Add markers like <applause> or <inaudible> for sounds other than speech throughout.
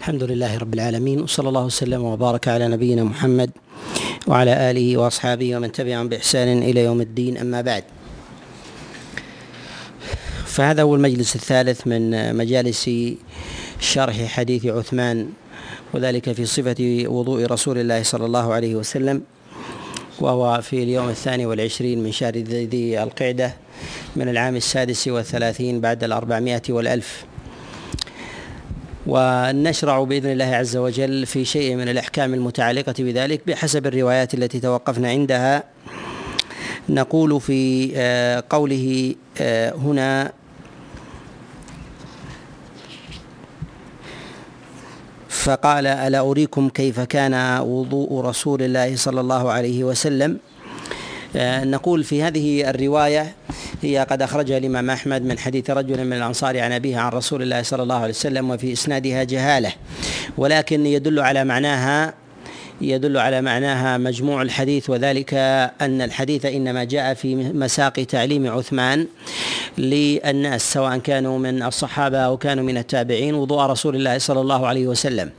الحمد لله رب العالمين وصلى الله وسلم وبارك على نبينا محمد وعلى آله وأصحابه ومن تبعهم بإحسان إلى يوم الدين أما بعد. فهذا هو المجلس الثالث من مجالس شرح حديث عثمان وذلك في صفة وضوء رسول الله صلى الله عليه وسلم وهو في اليوم الثاني والعشرين من شهر ذي القعدة من العام السادس والثلاثين بعد الأربعمائة والألف. ونشرع بإذن الله عز وجل في شيء من الأحكام المتعلقة بذلك بحسب الروايات التي توقفنا عندها. نقول في آه، قوله آه، هنا فقال ألا أريكم كيف كان وضوء رسول الله صلى الله عليه وسلم؟ آه، نقول في هذه الرواية هي قد أخرجها الإمام أحمد من حديث رجل من الأنصار عن أبيه عن رسول الله صلى الله عليه وسلم وفي إسنادها جهالة. ولكن يدل على معناها يدل على معناها مجموع الحديث وذلك أن الحديث إنما جاء في مساق تعليم عثمان للناس سواء كانوا من الصحابة أو كانوا من التابعين وضوء رسول الله صلى الله عليه وسلم.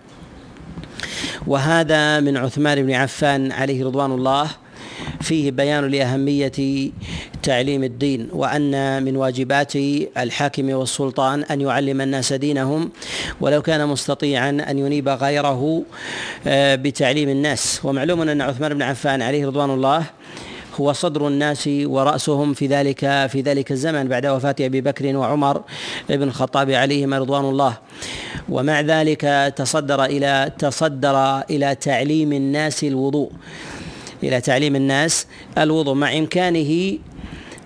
وهذا من عثمان بن عفان عليه رضوان الله فيه بيان لأهمية تعليم الدين وأن من واجبات الحاكم والسلطان أن يعلم الناس دينهم ولو كان مستطيعا أن ينيب غيره آه، بتعليم الناس. ومعلوم أن عثمان بن عفان عليه رضوان الله هو صدر الناس ورأسهم في ذلك في ذلك الزمن بعد وفاة أبي بكر وعمر بن الخطاب عليهما رضوان الله. ومع ذلك تصدر إلى تصدر إلى تعليم الناس الوضوء. إلى تعليم الناس الوضوء مع إمكانه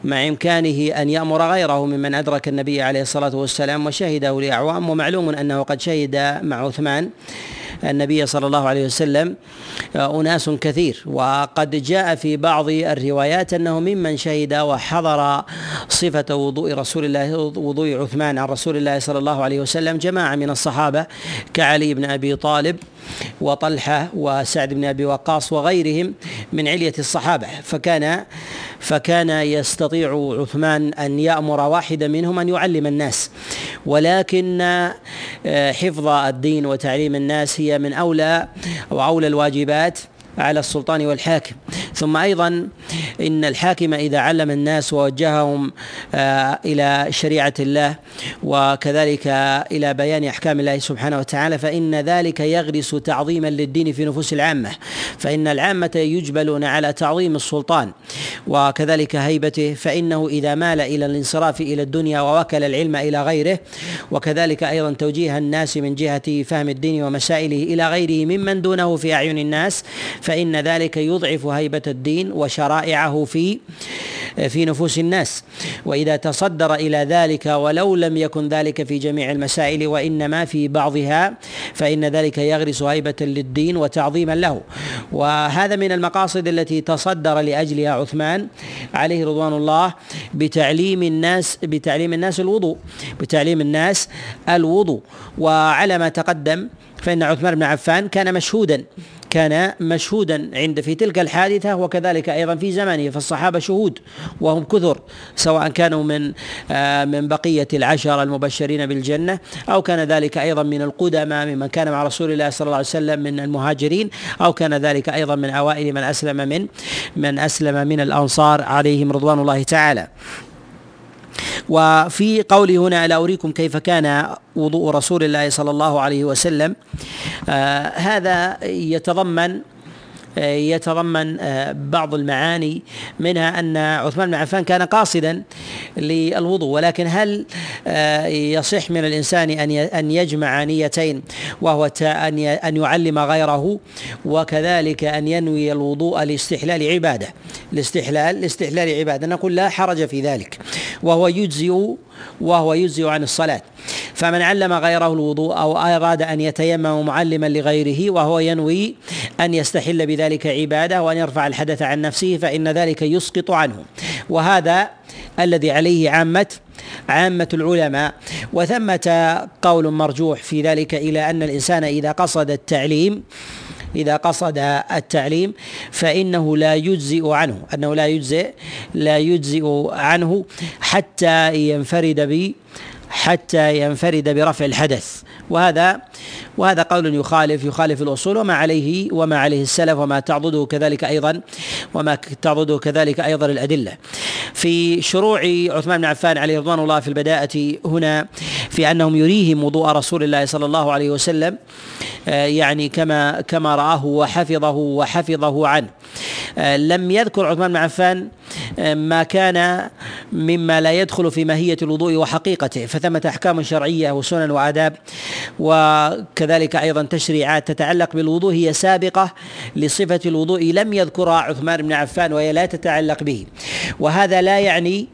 مع إمكانه أن يأمر غيره ممن أدرك النبي عليه الصلاة والسلام وشهده لأعوام. ومعلوم أنه قد شهد مع عثمان النبي صلى الله عليه وسلم أناس كثير. وقد جاء في بعض الروايات أنه ممن شهد وحضر صفة وضوء رسول الله وضوء عثمان عن رسول الله صلى الله عليه وسلم جماعة من الصحابة كعلي بن أبي طالب وطلحة وسعد بن أبي وقاص وغيرهم من علية الصحابة. فكان فكان يستطيع عثمان أن يأمر واحدا منهم أن يعلم الناس. ولكن آه، حفظ الدين وتعليم الناس هي من أولى وأولى الواجبات على السلطان والحاكم. ثم أيضا إن الحاكم إذا علم الناس ووجههم آه، إلى شريعة الله وكذلك إلى بيان أحكام الله سبحانه وتعالى فإن ذلك يغرس تعظيما للدين في نفوس العامة. فإن العامة يجبلون على تعظيم السلطان وكذلك هيبته فإنه إذا مال إلى الانصراف إلى الدنيا ووكل العلم إلى غيره وكذلك أيضا توجيه الناس من جهة فهم الدين ومسائله إلى غيره ممن دونه في أعين الناس فإن ذلك يضعف هيبة الدين وشرائعه في في نفوس الناس. وإذا تصدر إلى ذلك ولو لم يكن ذلك في جميع المسائل وإنما في بعضها فإن ذلك يغرس هيبة للدين وتعظيما له. وهذا من المقاصد التي تصدر لأجلها عثمان عليه رضوان الله بتعليم الناس بتعليم الناس الوضوء بتعليم الناس الوضوء. وعلى ما تقدم فإن عثمان بن عفان كان مشهودا كان مشهودا عند في تلك الحادثة وكذلك أيضا في زمنه فالصحابة شهود وهم كثر سواء كانوا من آه، من بقية العشرة المبشرين بالجنة أو كان ذلك أيضا من القدماء ممن كان مع رسول الله صلى الله عليه وسلم من المهاجرين أو كان ذلك أيضا من أوائل من أسلم من من أسلم من الأنصار عليهم رضوان الله تعالى. وفي قوله هنا ألا أريكم كيف كان وضوء رسول الله صلى الله عليه وسلم. آه هذا يتضمن يتضمن آه، بعض المعاني منها أن عثمان بن عفان كان قاصدا للوضوء ولكن هل آه، يصح من الإنسان أن أن يجمع نيتين وهو أن أن يعلم غيره وكذلك أن ينوي الوضوء لاستحلال عبادة الاستحلال لاستحلال عبادة؟ نقول لا حرج في ذلك وهو يجزئ وهو يجزئ عن الصلاة. فمن علم غيره الوضوء أو أراد أن يتيمم معلما لغيره وهو ينوي أن يستحل بذلك عبادة وأن يرفع الحدث عن نفسه فإن ذلك يسقط عنه. وهذا الذي عليه عامه عامة العلماء. وثمة قول مرجوح في ذلك إلى أن الإنسان إذا قصد التعليم إذا قصد التعليم فإنه لا يجزئ عنه أنه لا يجزئ لا يجزئ عنه حتى ينفرد ب حتى ينفرد برفع الحدث وهذا وهذا قول يخالف يخالف الأصول وما عليه وما عليه السلف وما تعضده كذلك أيضا وما تعضده كذلك أيضا الأدلة. في شروع عثمان بن عفان عليه رضوان الله في البداءة هنا في أنهم يريهم وضوء رسول الله صلى الله عليه وسلم آه، يعني كما كما رآه وحفظه وحفظه عنه. آه، لم يذكر عثمان بن عفان آه، ما كان مما لا يدخل في ماهية الوضوء وحقيقته فثمة أحكام شرعية وسنن وآداب وكذلك أيضا تشريعات تتعلق بالوضوء هي سابقة لصفة الوضوء لم يذكرها عثمان بن عفان وهي لا تتعلق به. وهذا لا يعني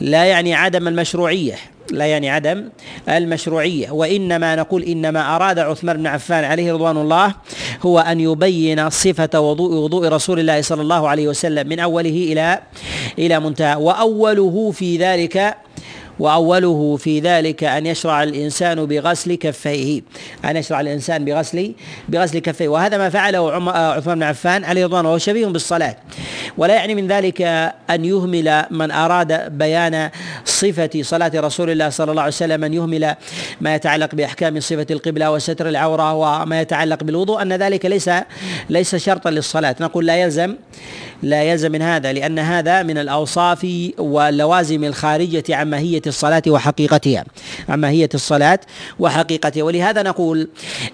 لا يعني عدم المشروعية. لا يعني عدم المشروعية. وإنما نقول إنما أراد عثمان بن عفان عليه رضوان الله هو أن يبين صفة وضوء وضوء رسول الله صلى الله عليه وسلم من أوله إلى إلى منتهى. وأوله في ذلك وأوله في ذلك أن يشرع الإنسان بغسل كفيه. أن يشرع الإنسان بغسل بغسل كفيه. وهذا ما فعله عثمان بن عفان عليه رضوانه وهو شبيه بالصلاة. ولا يعني من ذلك أن يهمل من أراد بيان صفة صلاة رسول الله صلى الله عليه وسلم أن يهمل ما يتعلق بأحكام صفة القبلة وستر العورة وما يتعلق بالوضوء. أن ذلك ليس ليس شرطا للصلاة. نقول لا يلزم لا يلزم من هذا لأن هذا من الأوصاف واللوازم الخارجة عن ماهية الصلاة وحقيقتها عن ماهية الصلاة وحقيقتها. ولهذا نقول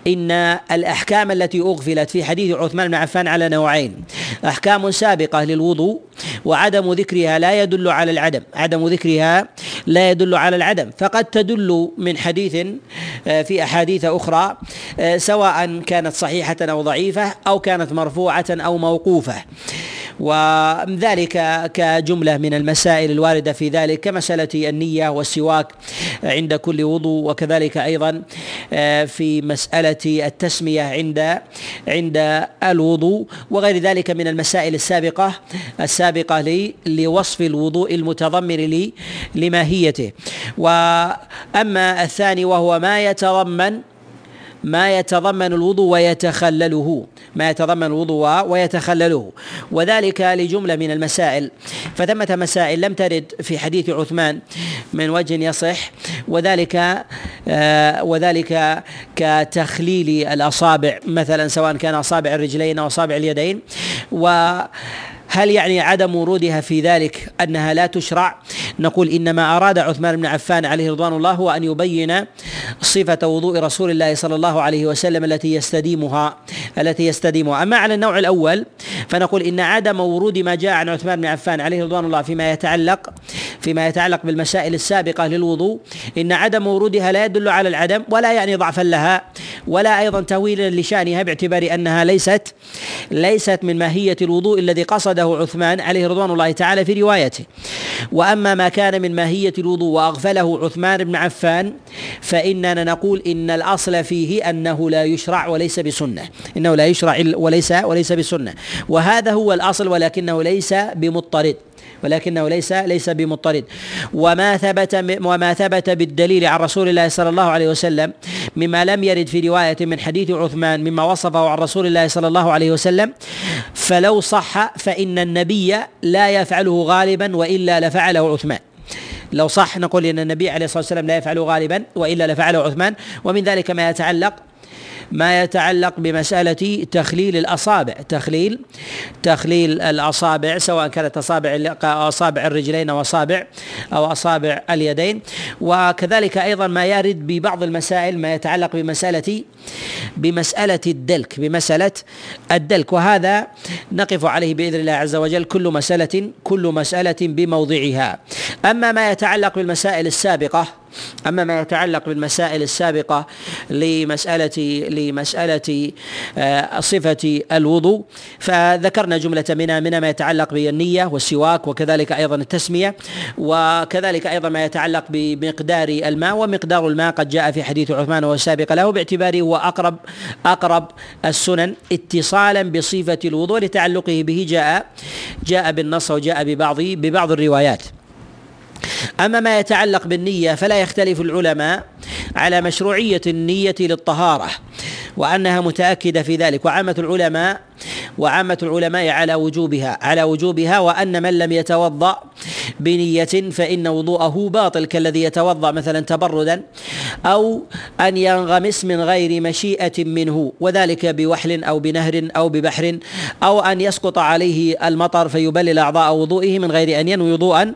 إن الأحكام التي أغفلت في حديث عثمان بن عفان على نوعين أحكام سابقة للوضوء وعدم ذكرها لا يدل على العدم عدم ذكرها لا يدل على العدم. فقد تدل من حديث آه، في أحاديث أخرى آه، سواء كانت صحيحة أو ضعيفة أو كانت مرفوعة أو موقوفة. وذلك كجملة من المسائل الواردة في ذلك كمسألة النية والسواك عند كل وضوء وكذلك أيضا آه، في مسألة التسمية عند عند الوضوء وغير ذلك من المسائل السابقة السابقة لوصف الوضوء المتضمن لماهيته. وأما الثاني وهو ما يتضمن ما يتضمن الوضوء ويتخلله. ما يتضمن الوضوء ويتخلله. وذلك لجملة من المسائل. فثمة مسائل لم ترد في حديث عثمان من وجه يصح. وذلك آه وذلك كتخليل الأصابع. مثلا سواء كان أصابع الرجلين أو أصابع اليدين. و هل يعني عدم ورودها في ذلك أنها لا تشرع؟ نقول إنما أراد عثمان بن عفان عليه رضوان الله هو أن يبين صفة وضوء رسول الله صلى الله عليه وسلم التي يستديمها التي يستديمها، أما على النوع الأول فنقول إن عدم ورود ما جاء عن عثمان بن عفان عليه رضوان الله فيما يتعلق فيما يتعلق بالمسائل السابقة للوضوء إن عدم ورودها لا يدل على العدم ولا يعني ضعفا لها ولا أيضا تهويلا لشأنها باعتبار أنها ليست ليست من ماهية الوضوء الذي قصد له عثمان عليه رضوان الله تعالى في روايته. وأما ما كان من ماهية الوضوء وأغفله عثمان بن عفان فإننا نقول إن الأصل فيه أنه لا يشرع وليس بسنة. إنه لا يشرع وليس وليس بسنة. وهذا هو الأصل ولكنه ليس بمضطرد. ولكنه ليس ليس بمضطرد. وما ثبت وما ثبت بالدليل عن رسول الله صلى الله عليه وسلم مما لم يرد في رواية من حديث عثمان مما وصفه عن رسول الله صلى الله عليه وسلم فلو صح فإن النبي لا يفعله غالبا وإلا لفعله عثمان. لو صح نقول إن النبي عليه الصلاة والسلام لا يفعله غالبا وإلا لفعله عثمان ومن ذلك ما يتعلق ما يتعلق بمسألة تخليل الأصابع. تخليل تخليل الأصابع سواء كانت أصابع أصابع الرجلين أو أصابع أو أصابع اليدين. وكذلك أيضا ما يرد ببعض المسائل ما يتعلق بمسألة بمسألة الدلك بمسألة الدلك. وهذا نقف عليه بإذن الله عز وجل كل مسألة كل مسألة بموضعها. أما ما يتعلق بالمسائل السابقة أما ما يتعلق بالمسائل السابقة لمسألة لمسألة آه، صفة الوضوء فذكرنا جملة منها منها ما يتعلق بالنية والسواك وكذلك أيضا التسمية وكذلك أيضا ما يتعلق بمقدار الماء ومقدار الماء قد جاء في حديث عثمان والسابق له باعتباره هو أقرب أقرب السنن اتصالا بصفة الوضوء لتعلقه به جاء جاء بالنص وجاء ببعض ببعض الروايات. أما ما يتعلق بالنية فلا يختلف العلماء على مشروعية النية للطهارة وأنها متأكدة في ذلك. وعامة العلماء وعامة العلماء على وجوبها على وجوبها وأن من لم يتوضأ بنية فإن وضوءه باطل كالذي يتوضأ مثلا تبردا أو أن ينغمس من غير مشيئة منه وذلك بوحل أو بنهر أو ببحر أو أن يسقط عليه المطر فيبلل أعضاء وضوئه من غير أن ينوي وضوءا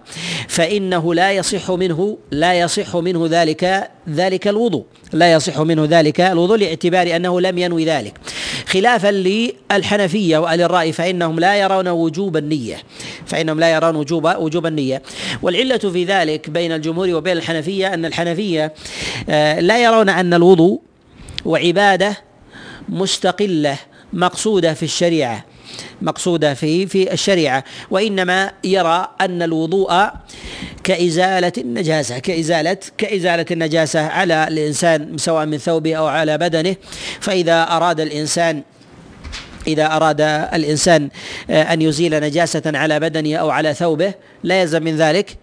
فإنه لا يصح منه لا يصح منه ذلك ذلك الوضوء لا يصح منه ذلك الوضوء لإعتبار أنه لم ينوي ذلك. خلافا للحنفية وأهل الرأي فإنهم لا يرون وجوب النية. فإنهم لا يرون وجوب وجوب النية. والعلة في ذلك بين الجمهور وبين الحنفية أن الحنفية آه، لا يرون أن الوضوء وعبادة مستقلة مقصودة في الشريعة مقصودة في في الشريعة. وإنما يرى أن الوضوء كإزالة النجاسة كإزالة كإزالة النجاسة على الإنسان سواء من ثوبه أو على بدنه. فإذا أراد الإنسان إذا أراد الإنسان أن يزيل نجاسة على بدنه أو على ثوبه لا يلزم من ذلك.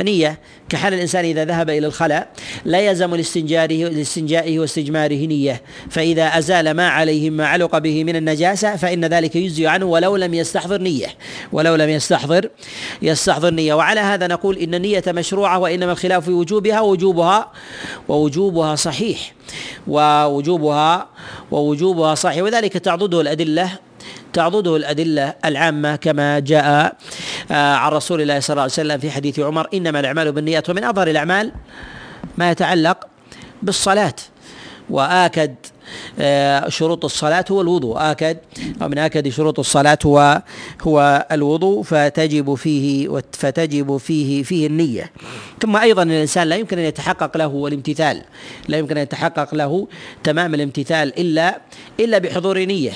نية كحال الإنسان إذا ذهب إلى الخلاء لا يلزم لاستنجاره لاستنجائه واستجماره نية. فإذا أزال ما عليه ما علق به من النجاسة فإن ذلك يجزي عنه ولو لم يستحضر نية. ولو لم يستحضر يستحضر نية. وعلى هذا نقول إن النية مشروعة وإنما الخلاف في وجوبها ووجوبها ووجوبها صحيح. ووجوبها ووجوبها صحيح. وذلك تعضده الأدلة تعضده الأدلة العامة كما جاء آه، عن رسول الله صلى الله عليه وسلم في حديث عمر إنما الأعمال بالنيات ومن أظهر الأعمال ما يتعلق بالصلاة. وآكد آه، شروط الصلاة هو الوضوء آكد أو من آكد شروط الصلاة هو هو الوضوء فتجب فيه فتجب فيه فيه النية. ثم أيضا الإنسان لا يمكن أن يتحقق له الامتثال. لا يمكن أن يتحقق له تمام الامتثال إلا إلا بحضور نية.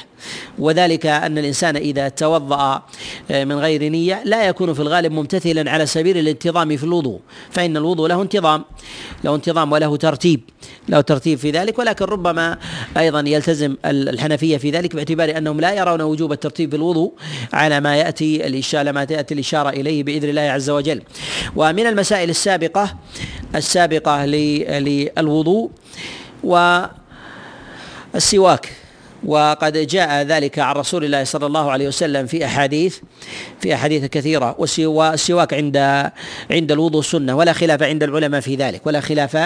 وذلك أن الإنسان إذا توضأ آه، من غير نية لا يكون في الغالب ممتثلا على سبيل الانتظام في الوضوء. فإن الوضوء له انتظام له انتظام وله ترتيب له ترتيب في ذلك. ولكن ربما أيضا يلتزم الحنفية في ذلك باعتبار أنهم لا يرون وجوب الترتيب في الوضوء على ما يأتي الاشاره ما تأتي الإشارة إليه بإذن الله عز وجل. ومن المسائل السابقه السابقة للوضوء والسواك وقد جاء ذلك عن رسول الله صلى الله عليه وسلم في أحاديث في أحاديث كثيرة والسواك عند عند الوضوء سنه ولا خلاف عند العلماء في ذلك ولا خلاف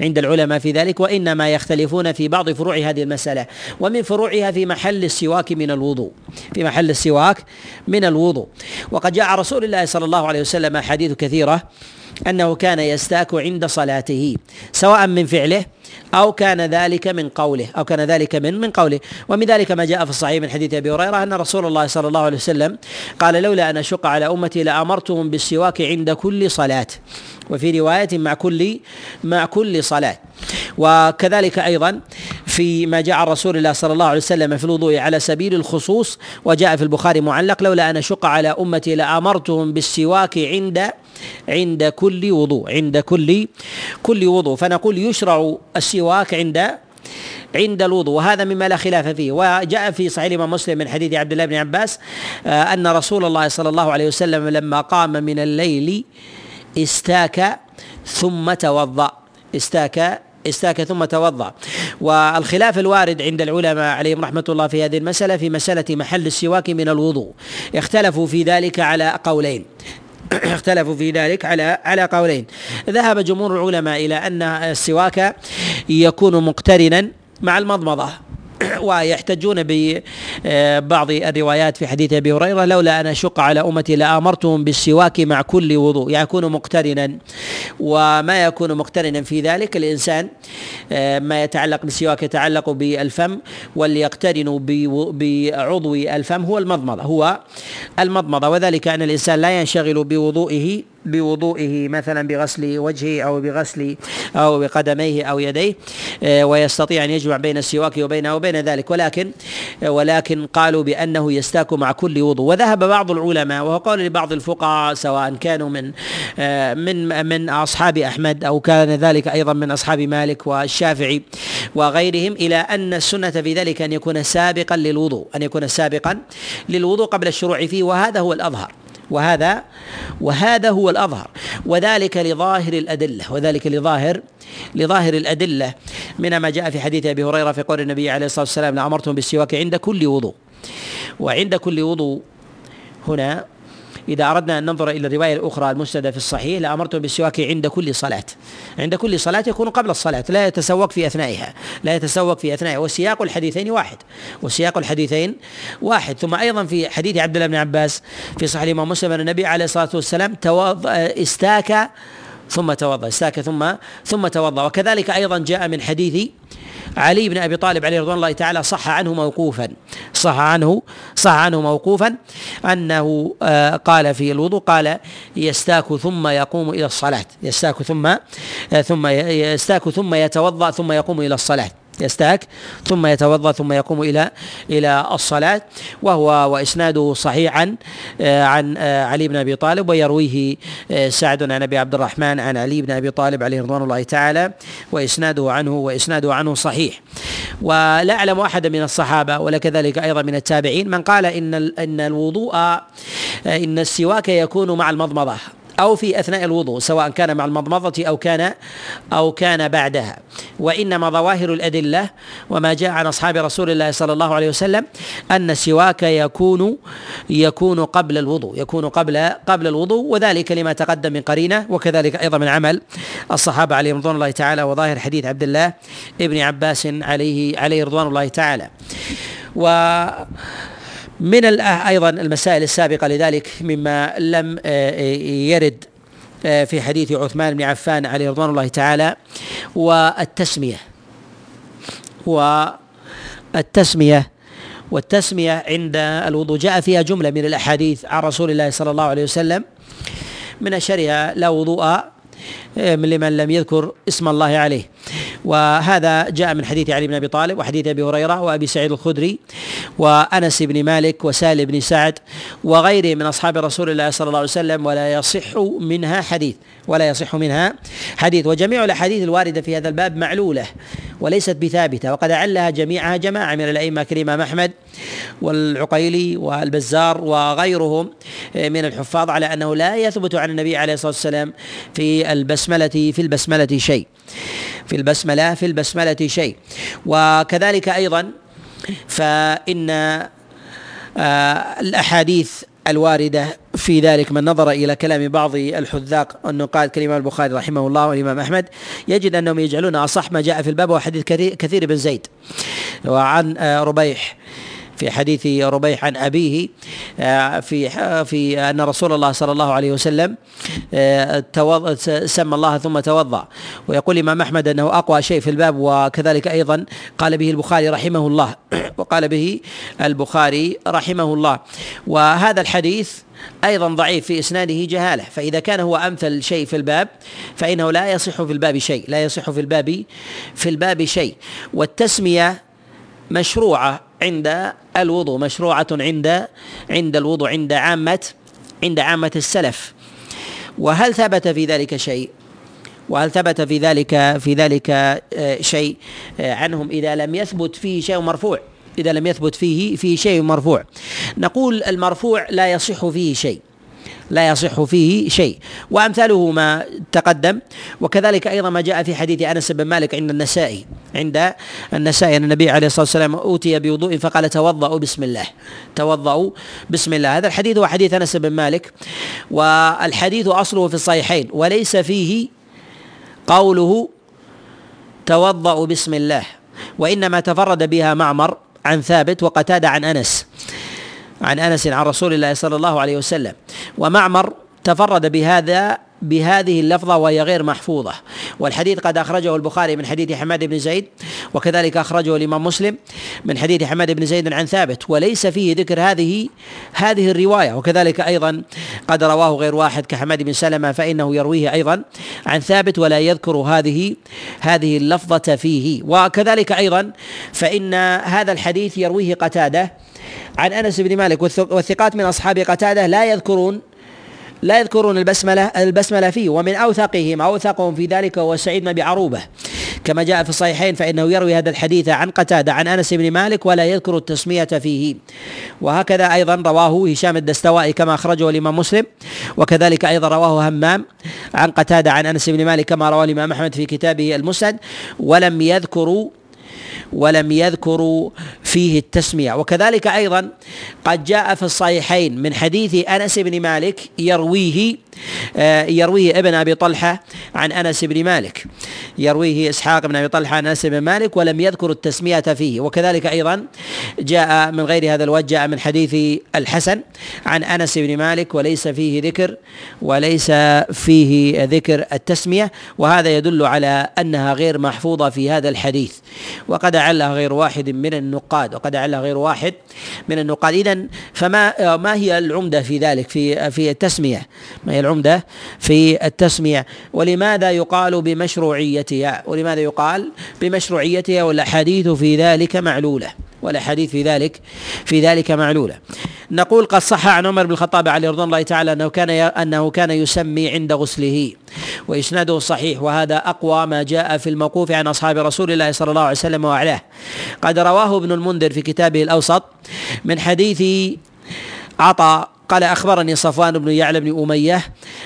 عند العلماء في ذلك وإنما يختلفون في بعض فروع هذه المسألة ومن فروعها في محل السواك من الوضوء في محل السواك من الوضوء. وقد جاء رسول الله صلى الله عليه وسلم أحاديث كثيرة أنه كان يستاك عند صلاته سواء من فعله أو كان ذلك من قوله أو كان ذلك من من قوله. ومن ذلك ما جاء في الصحيح من حديث أبي هريرة أن رسول الله صلى الله عليه وسلم قال لولا أن أشق على أمتي لأمرتهم بالسواك عند كل صلاة. وفي رواية مع كل مع كل صلاة. وكذلك أيضا في ما جاء رسول الله صلى الله عليه وسلم في الوضوء على سبيل الخصوص وجاء في البخاري معلق لولا أن أشق على أمتي لأمرتهم بالسواك عند عند كل وضوء عند كل كل وضوء. فنقول يشرع السواك عند عند الوضوء. وهذا مما لا خلاف فيه. وجاء في صحيح الإمام مسلم من حديث عبد الله بن عباس آه، أن رسول الله صلى الله عليه وسلم لما قام من الليل استاك ثم توضأ. استاك استاك ثم توضأ. والخلاف الوارد عند العلماء عليهم رحمة الله في هذه المسألة في مسألة محل السواك من الوضوء. اختلفوا في ذلك على قولين. <clears throat> اختلفوا في ذلك على على قولين. ذهب جمهور العلماء إلى أن السواك يكون مقترنا مع المضمضة. <clears throat> ويحتجون ببعض الروايات في حديث أبي هريرة لولا أن أشق على أمتي لآمرتهم بالسواك مع كل وضوء. يكون مقترنا. وما يكون مقترنا في ذلك الإنسان آه، ما يتعلق بالسواك يتعلق بالفم واللي يقترن بعضو الفم هو المضمضة هو المضمضة. وذلك أن الإنسان لا ينشغل بوضوئه بوضوئه مثلا بغسل وجهه أو بغسل أو بقدميه أو يديه آه، ويستطيع أن يجمع بين السواك وبينه وبين ذلك. ولكن ولكن قالوا بأنه يستاك مع كل وضوء. وذهب بعض العلماء وهو قول لبعض الفقهاء سواء كانوا من آه، من من أصحاب أحمد أو كان ذلك أيضا من أصحاب مالك والشافعي وغيرهم إلى أن السنة في ذلك أن يكون سابقا للوضوء أن يكون سابقا للوضوء قبل الشروع فيه. وهذا هو الأظهر. وهذا وهذا هو الأظهر. وذلك لظاهر الأدلة وذلك لظاهر لظاهر الأدلة من ما جاء في حديث أبي هريرة في قول النبي عليه الصلاة والسلام لأمرتم بالسواك عند كل وضوء. وعند كل وضوء هنا إذا أردنا أن ننظر إلى الرواية الأخرى المسندة في الصحيح لأمرتم بالسواك عند كل صلاة. عند كل صلاة يكون قبل الصلاة لا يتسوق في أثنائها لا يتسوق في أثنائها وسياق الحديثين واحد وسياق الحديثين واحد. ثم أيضا في حديث عبد الله بن عباس في صحيح الإمام مسلم أن النبي عليه الصلاة والسلام توضأ استاك ثم توضأ استاك ثم ثم توضأ. وكذلك أيضا جاء من حديث علي بن أبي طالب عليه رضوان الله تعالى صح عنه موقوفا. صح عنه صح عنه موقوفا. أنه آه، قال في الوضوء قال يستاك ثم يقوم إلى الصلاة. يستاك ثم آه، ثم يستاك ثم يتوضأ ثم يقوم إلى الصلاة. يستاك ثم يتوضأ ثم يقوم إلى إلى الصلاة. وهو وإسناده صحيح عن آه، عن آه، علي بن أبي طالب ويرويه آه، سعد عن أبي عبد الرحمن عن علي بن أبي طالب عليه رضوان الله تعالى وإسناده عنه وإسناده عنه صحيح. ولا أعلم احدا من الصحابة ولا كذلك أيضا من التابعين من قال إن إن الوضوء إن السواك يكون مع المضمضة. أو في أثناء الوضوء سواء كان مع المضمضة أو كان أو كان بعدها. وإنما ظواهر الأدلة وما جاء عن أصحاب رسول الله صلى الله عليه وسلم أن السواك يكون يكون قبل الوضوء يكون قبل قبل الوضوء وذلك لما تقدم من قرينة وكذلك أيضا من عمل الصحابة عليهم رضوان الله تعالى وظاهر حديث عبد الله ابن عباس عليه عليه رضوان الله تعالى. و من أيضا المسائل السابقة لذلك مما لم آه، آه، يرد آه، في حديث عثمان بن عفان عليه رضوان الله تعالى والتسمية. والتسمية والتسمية عند الوضوء. جاء فيها جملة من الأحاديث عن رسول الله صلى الله عليه وسلم من أشهرها لا وضوء لمن لم يذكر اسم الله عليه. وهذا جاء من حديث علي بن أبي طالب وحديث أبي هريرة وأبي سعيد الخدري وأنس بن مالك وسالم بن سعد وغيره من أصحاب رسول الله صلى الله عليه وسلم ولا يصح منها حديث ولا يصح منها حديث. وجميع الأحاديث الواردة في هذا الباب معلولة وليست بثابتة وقد علها جميعها جماعة من الأئمة كالامام أحمد والعقيلي والبزار وغيرهم من الحفاظ على أنه لا يثبت عن النبي عليه الصلاة والسلام في البسملة في البسملة شيء. في البسملة في البسملة شيء. وكذلك أيضا فإن آه، الأحاديث الواردة في ذلك من نظر إلى كلام بعض الحذاق النقاد كالإمام البخاري رحمه الله والإمام أحمد يجد أنهم يجعلون أصح ما جاء في الباب وحديث كثير بن زيد. وعن آه، ربيح. في حديث ربيح عن أبيه آه، في في أن رسول الله صلى الله عليه وسلم آه، سمى الله ثم توضأ. ويقول الإمام أحمد أنه أقوى شيء في الباب وكذلك أيضا قال به البخاري رحمه الله <coughs> وقال به البخاري رحمه الله. وهذا الحديث أيضا ضعيف في إسناده جهالة فإذا كان هو أمثل شيء في الباب فإنه لا يصح في الباب شيء لا يصح في الباب في الباب شيء. والتسمية مشروعة عند الوضوء مشروعة عند عند الوضوء عند عامة عند عامة السلف. وهل ثبت في ذلك شيء؟ وهل ثبت في ذلك في ذلك آه، شيء؟ آه، عنهم إذا لم يثبت فيه شيء مرفوع. إذا لم يثبت فيه في شيء مرفوع. نقول المرفوع لا يصح فيه شيء. لا يصح فيه شيء. وامثاله ما تقدم وكذلك أيضا ما جاء في حديث أنس بن مالك عند النسائي عند النسائي أن النبي عليه الصلاة والسلام أوتي بوضوء فقال توضؤوا بسم الله توضؤوا بسم الله. هذا الحديث هو حديث أنس بن مالك والحديث أصله في الصحيحين وليس فيه قوله توضؤوا بسم الله وإنما تفرد بها معمر عن ثابت وقتادة عن أنس. عن أنس عن رسول الله صلى الله عليه وسلم. ومعمر تفرد بهذا بهذه اللفظة وهي غير محفوظة. والحديث قد أخرجه البخاري من حديث حماد بن زيد وكذلك أخرجه الإمام مسلم من حديث حماد بن زيد عن ثابت وليس فيه ذكر هذه هذه الرواية. وكذلك أيضا قد رواه غير واحد كحماد بن سلمة فإنه يرويه أيضا عن ثابت ولا يذكر هذه هذه اللفظة فيه. وكذلك أيضا فإن هذا الحديث يرويه قتادة عن أنس بن مالك والثقات من أصحاب قتادة لا يذكرون لا يذكرون البسمله البسملة فيه ومن اوثقهم أوثقهم في ذلك هو سعيد بن أبي عروبة. كما جاء في الصحيحين فإنه يروي هذا الحديث عن قتادة عن أنس بن مالك ولا يذكر التسمية فيه. وهكذا أيضا رواه هشام الدستوائي كما أخرجه الإمام مسلم وكذلك أيضا رواه همام عن قتادة عن أنس بن مالك كما رواه الإمام أحمد في كتابه المسند. ولم يذكروا ولم يذكروا فيه التسمية. وكذلك أيضا قد جاء في الصحيحين من حديث أنس بن مالك يرويه يرويه ابن أبي طلحة عن أنس بن مالك. يرويه إسحاق بن أبي طلحة عن أنس بن مالك ولم يذكر التسمية فيه. وكذلك أيضا جاء من غير هذا الوجه جاء من حديث الحسن عن أنس بن مالك وليس فيه ذكر وليس فيه ذكر التسمية. وهذا يدل على أنها غير محفوظة في هذا الحديث. وقد علها غير واحد من النقاد وقد علها غير واحد من النقاد. إذا فما ما هي العمدة في ذلك في في التسمية؟ ما هي العمدة في التسمية ولماذا يقال بمشروعيتها؟ ولماذا يقال بمشروعيتها؟ والأحاديث في ذلك معلولة. والأحاديث في ذلك في ذلك معلولة. نقول قد صح عن عمر بن الخطاب عليه رضوان الله تعالى أنه كان أنه كان يسمي عند غسله وإسناده صحيح. وهذا أقوى ما جاء في الموقوف عن أصحاب رسول الله صلى الله عليه وسلم واعلاه قد رواه ابن المنذر في كتابه الأوسط من حديث عطاء قال أخبرني صفوان بن يعلى بن أمية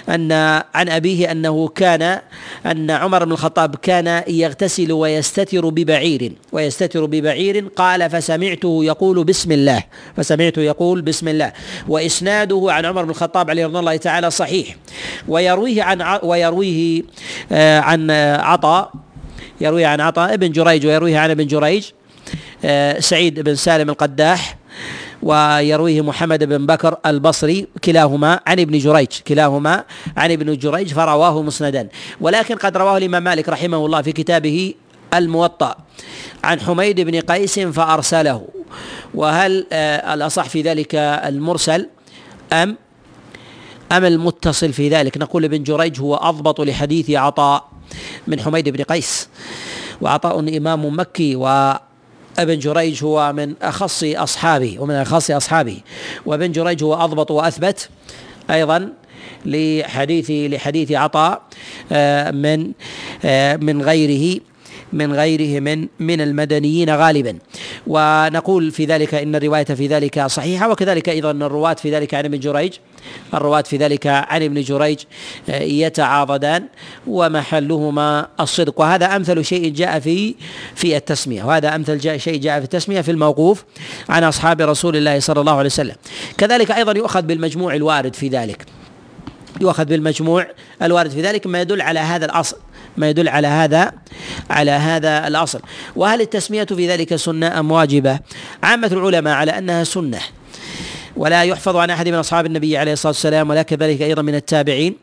أن عن أبيه أنه كان أن عمر بن الخطاب كان يغتسل ويستتر ببعير ويستتر ببعير قال فسمعته يقول بسم الله فسمعته يقول بسم الله وإسناده عن عمر بن الخطاب عليه رضي الله تعالى صحيح ويرويه عن ويرويه آه، عن عطاء يرويه عن عطاء ابن جريج ويرويه عن ابن جريج آه، سعيد بن سالم القداح ويرويه محمد بن بكر البصري كلاهما عن ابن جريج كلاهما عن ابن جريج فرواه مسندا. ولكن قد رواه الإمام مالك رحمه الله في كتابه الموطأ عن حميد بن قيس فأرسله. وهل آه، الأصح في ذلك المرسل؟ أم؟ أم المتصل في ذلك؟ نقول ابن جريج هو أضبط لحديث عطاء من حميد بن قيس. وعطاء إمام مكي و ابن جريج هو من أخص أصحابه ومن أخص أصحابه وابن جريج هو أضبط وأثبت أيضا لحديث لحديث عطاء آه، من آه، من غيره. من غيره من من المدنيين غالبا. ونقول في ذلك إن الرواية في ذلك صحيحة وكذلك أيضا الرواة في ذلك عن ابن جريج. الرواة في ذلك عن ابن جريج آه، يتعاضدان ومحلهما الصدق. وهذا أمثل شيء جاء في في التسمية. وهذا أمثل جاء شيء جاء في التسمية في الموقوف عن أصحاب رسول الله صلى الله عليه وسلم. كذلك أيضا يؤخذ بالمجموع الوارد في ذلك. يؤخذ بالمجموع الوارد في ذلك ما يدل على هذا الأصل. ما يدل على هذا على هذا الأصل. وهل التسمية في ذلك سنة أم واجبة؟ عامة العلماء على أنها سنة. ولا يحفظ عن أحد من أصحاب النبي عليه الصلاة والسلام ولا كذلك أيضا من التابعين.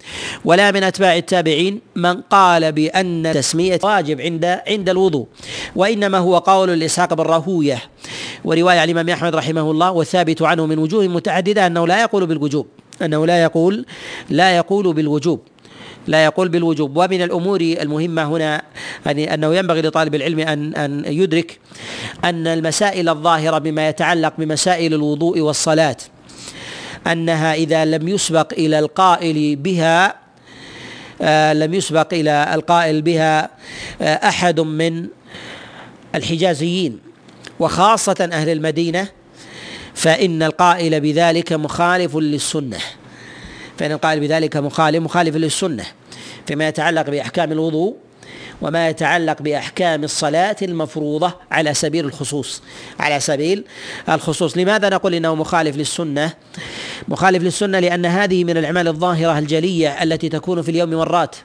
ولا من أتباع التابعين من قال بأن التسمية واجب عند عند الوضوء. وإنما هو قول لإسحاق بن راهوية. ورواية الإمام أحمد رحمه الله والثابت عنه من وجوه متعددة أنه لا يقول بالوجوب. أنه لا يقول لا يقول بالوجوب. لا يقول بالوجوب. ومن الأمور المهمة هنا يعني أنه ينبغي لطالب العلم ان أن يدرك أن المسائل الظاهرة بما يتعلق بمسائل الوضوء والصلاة أنها إذا لم يسبق إلى القائل بها آه لم يسبق إلى القائل بها آه أحد من الحجازيين وخاصة أهل المدينة فإن القائل بذلك مخالف للسنة. فإن القائل بذلك مخالف مخالف للسنة. فيما يتعلق بأحكام الوضوء وما يتعلق بأحكام الصلاة المفروضة على سبيل الخصوص على سبيل الخصوص. لماذا نقول إنه مخالف للسنة؟ مخالف للسنة لأن هذه من الأعمال الظاهرة الجلية التي تكون في اليوم مرات.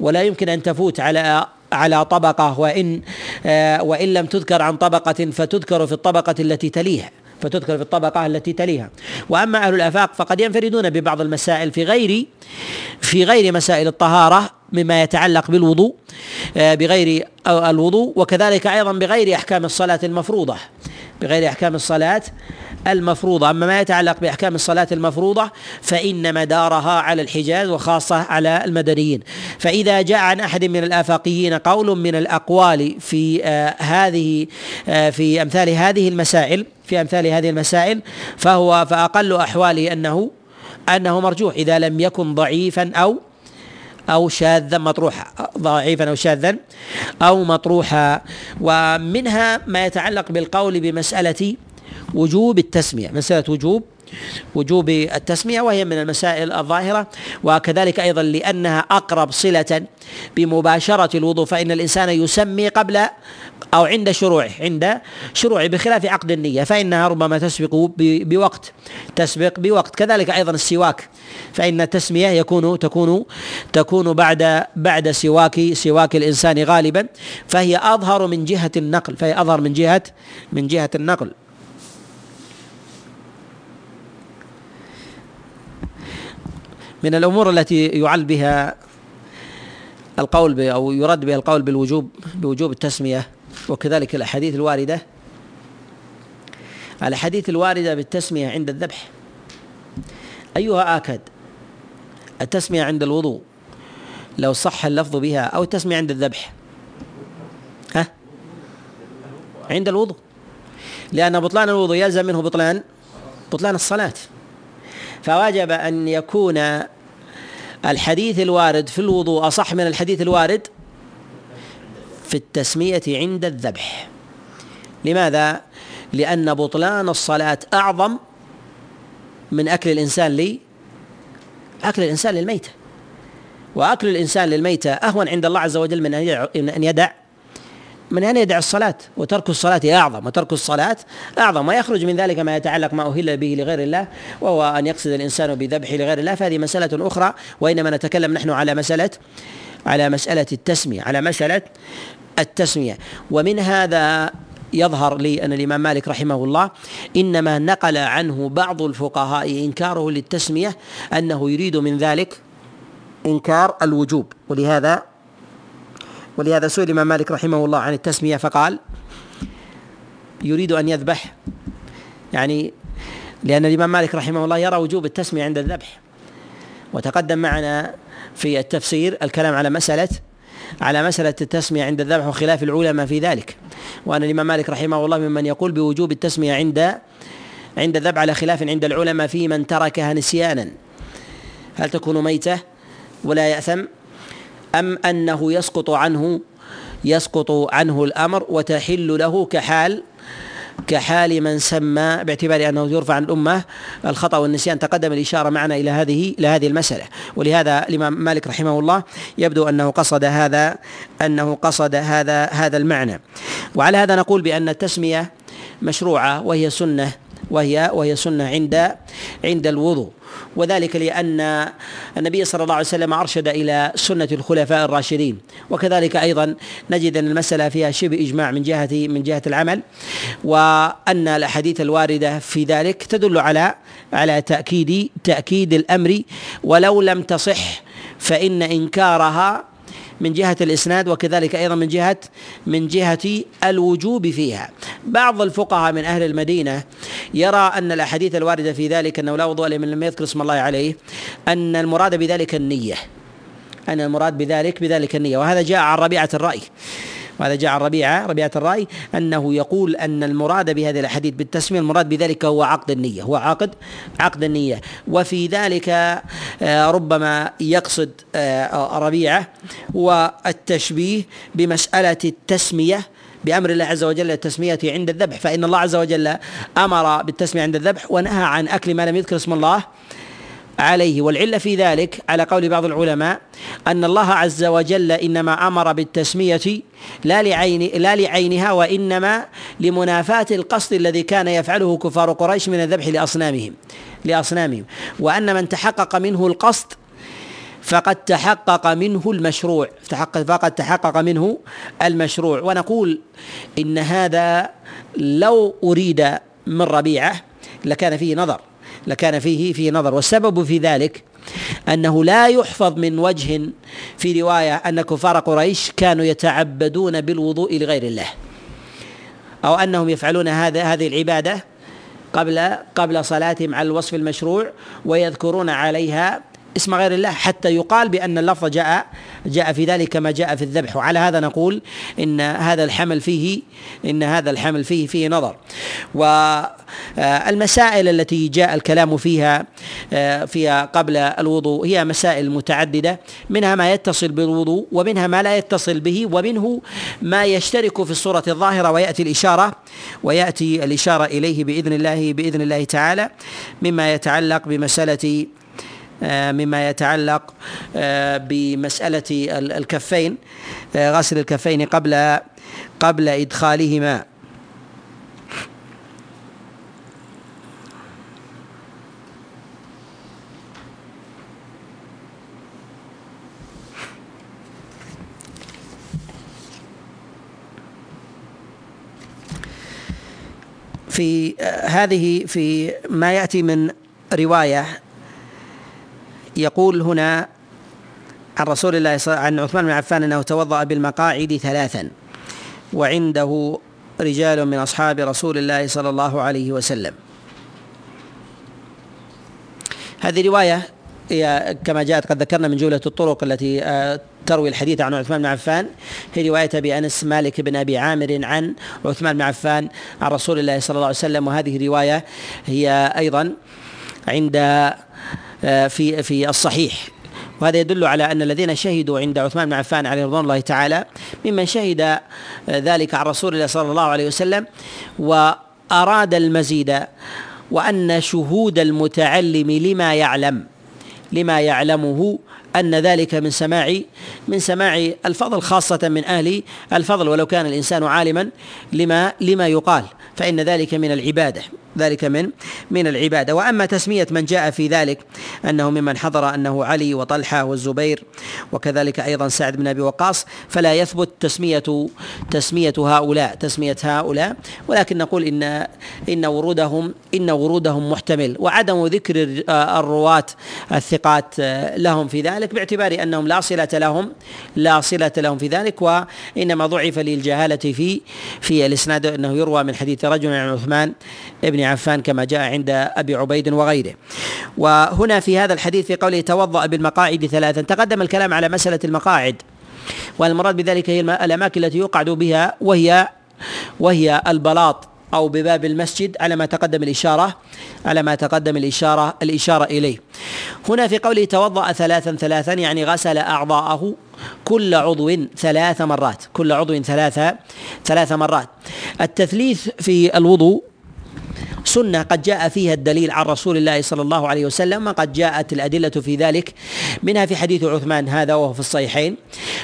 ولا يمكن أن تفوت على على طبقة وإن آه، وإن لم تذكر عن طبقة فتذكر في الطبقة التي تليها. فتذكر في الطبقة التي تليها. وأما أهل الآفاق فقد ينفردون ببعض المسائل في غير في غير مسائل الطهارة مما يتعلق بالوضوء آه، بغير الوضوء وكذلك أيضا بغير أحكام الصلاة المفروضة. بغير أحكام الصلاة المفروضة. أما ما يتعلق بأحكام الصلاة المفروضة فإن مدارها على الحجاز وخاصة على المدنيين. فإذا جاء عن أحد من الآفاقيين قول من الأقوال في آه هذه آه في أمثال هذه المسائل في أمثال هذه المسائل فهو فأقل أحواله أنه أنه مرجوح إذا لم يكن ضعيفا أو أو شاذا مطروحا ضعيفا أو شاذا أو مطروحا ومنها ما يتعلق بالقول بمسألة وجوب التسمية. مسألة وجوب؟ وجوب التسمية وهي من المسائل الظاهرة وكذلك أيضا لأنها أقرب صلة بمباشرة الوضوء فإن الإنسان يسمي قبل أو عند شروعه عند شروعه بخلاف عقد النية فإنها ربما تسبق بوقت تسبق بوقت. كذلك أيضا السواك فإن التسمية يكون تكون تكون بعد بعد سواك سواك الإنسان غالبا فهي أظهر من جهة النقل فهي أظهر من جهة من جهة النقل. من الأمور التي يعل بها القول أو يرد بها القول بالوجوب بوجوب التسمية وكذلك الأحاديث الواردة. الأحاديث الواردة بالتسمية عند الذبح. أيها آكد التسمية عند الوضوء لو صح اللفظ بها أو التسمية عند الذبح. ها؟ عند الوضوء. لأن بطلان الوضوء يلزم منه بطلان بطلان الصلاة. فوجب أن يكون الحديث الوارد في الوضوء أصح من الحديث الوارد؟ في التسمية عند الذبح. لماذا؟ لأن بطلان الصلاة أعظم من أكل الإنسان لي أكل الإنسان للميتة. وأكل الإنسان للميتة أهون عند الله عز وجل من أن يدع من أن يدع الصلاة وترك الصلاة أعظم وترك الصلاة أعظم ويخرج من ذلك ما يتعلق ما أهل به لغير الله وهو أن يقصد الإنسان بذبحه لغير الله فهذه مسألة أخرى وإنما نتكلم نحن على مسألة على مسألة التسمية على مسألة التسمية. ومن هذا يظهر لي أن الإمام مالك رحمه الله إنما نقل عنه بعض الفقهاء إنكاره للتسمية أنه يريد من ذلك إنكار الوجوب ولهذا ولهذا سئل الإمام مالك رحمه الله عن التسمية فقال يريد أن يذبح يعني لأن الإمام مالك رحمه الله يرى وجوب التسمية عند الذبح. وتقدم معنا في التفسير الكلام على مسألة على مسألة التسمية عند الذبح وخلاف العلماء في ذلك. وأن الإمام مالك رحمه الله ممن يقول بوجوب التسمية عند عند الذبح على خلاف عند العلماء في من تركها نسيانا. هل تكون ميتة ولا يأثم؟ أم أنه يسقط عنه يسقط عنه الأمر وتحل له كحال كحال من سمى باعتبار أنه يرفع عن الأمة الخطأ والنسيان. تقدم الإشارة معنا إلى هذه إلى هذه المسألة. ولهذا الإمام مالك رحمه الله يبدو أنه قصد هذا أنه قصد هذا هذا المعنى. وعلى هذا نقول بأن التسمية مشروعة وهي سنة وهي وهي سنة عند عند الوضوء. وذلك لأن النبي صلى الله عليه وسلم أرشد إلى سنة الخلفاء الراشدين. وكذلك أيضا نجد أن المسألة فيها شبه إجماع من جهة من جهة العمل وأن الأحاديث الواردة في ذلك تدل على على تأكيد تأكيد الأمر. ولو لم تصح فإن إنكارها من جهة الإسناد وكذلك أيضا من جهة من جهة الوجوب فيها. بعض الفقهاء من أهل المدينة يرى أن الأحاديث الواردة في ذلك أنه لا وضوء لمن لم يذكر اسم الله عليه أن المراد بذلك النية. أن المراد بذلك بذلك النية. وهذا جاء عن ربيعة الرأي. وهذا جاء عن ربيعة ربيعة الرأي أنه يقول أن المراد بهذه الأحاديث بالتسمية المراد بذلك هو عقد النية هو عقد عقد النية. وفي ذلك آه، ربما يقصد آه، ربيعة والتشبيه بمسألة التسمية بأمر الله عز وجل التسمية عند الذبح. فإن الله عز وجل أمر بالتسمية عند الذبح ونهى عن أكل ما لم يذكر اسم الله عليه والعلة في ذلك على قول بعض العلماء أن الله عز وجل إنما أمر بالتسمية لا لعين لا لعينها وإنما لمنافاة القصد الذي كان يفعله كفار قريش من الذبح لاصنامهم لأصنامهم. وأن من تحقق منه القصد فقد تحقق منه المشروع. فقد تحقق منه المشروع. ونقول إن هذا لو أريد من ربيعة لكان فيه نظر. لكان فيه فيه نظر. والسبب في ذلك أنه لا يحفظ من وجه في رواية أن كفار قريش كانوا يتعبدون بالوضوء لغير الله أو أنهم يفعلون هذا هذه العبادة قبل قبل صلاتهم على الوصف المشروع ويذكرون عليها اسم غير الله حتى يقال بأن اللفظ جاء جاء في ذلك كما جاء في الذبح. وعلى هذا نقول إن هذا الحمل فيه إن هذا الحمل فيه فيه نظر. والمسائل التي جاء الكلام فيها فيها قبل الوضوء هي مسائل متعددة. منها ما يتصل بالوضوء ومنها ما لا يتصل به ومنه ما يشترك في الصورة الظاهرة ويأتي الإشارة ويأتي الإشارة إليه بإذن الله بإذن الله تعالى. مما يتعلق بمسألة آه، مما يتعلق آه، بمسألة الكفين آه، غسل الكفين قبل قبل إدخالهما. في هذه في ما يأتي من رواية يقول هنا عن رسول الله عن عثمان بن عفان أنه توضأ بالمقاعد ثلاثا وعنده رجال من أصحاب رسول الله صلى الله عليه وسلم. هذه رواية هي كما جاءت قد ذكرنا من جملة الطرق التي آه، تروي الحديث عن عثمان بن عفان. هي رواية أبي أنس مالك بن أبي عامر عن عثمان بن عفان عن رسول الله صلى الله عليه وسلم. وهذه رواية هي أيضا عند في في الصحيح. وهذا يدل على أن الذين شهدوا عند عثمان بن عفان عليه رضوان الله تعالى ممن شهد آه، ذلك عن رسول الله صلى الله عليه وسلم وأراد المزيد وأن شهود المتعلم لما يعلم لما يعلمه أن ذلك من سماع من سماع الفضل خاصة من أهل الفضل ولو كان الإنسان عالما لما لما يقال فإن ذلك من العبادة. ذلك من من العبادة. وأما تسمية من جاء في ذلك أنه ممن حضر أنه علي وطلحة والزبير وكذلك أيضا سعد بن أبي وقاص فلا يثبت تسميه تسمية هؤلاء تسمية هؤلاء. ولكن نقول ان إن ورودهم إن ورودهم محتمل. وعدم ذكر الرواة الثقات لهم في ذلك باعتبار أنهم لا صلة لهم لا صلة لهم في ذلك وإنما ضعف للجهالة في في الإسناد إنه يروى من حديث رجل عن عثمان ابن عفان كما جاء عند أبي عبيد وغيره. وهنا في هذا الحديث في قوله توضأ بالمقاعد ثلاثا تقدم الكلام على مسألة المقاعد. والمراد بذلك هي الأماكن التي يقعد بها وهي وهي البلاط أو بباب المسجد على ما تقدم الإشارة على ما تقدم الإشارة الإشارة إليه. هنا في قوله توضأ ثلاثا ثلاثا يعني غسل أعضاءه كل عضو ثلاث مرات كل عضو ثلاث ثلاث مرات. التثليث في الوضوء سنة قد جاء فيها الدليل عن رسول الله صلى الله عليه وسلم وقد جاءت الأدلة في ذلك منها في حديث عثمان هذا وهو في الصحيحين.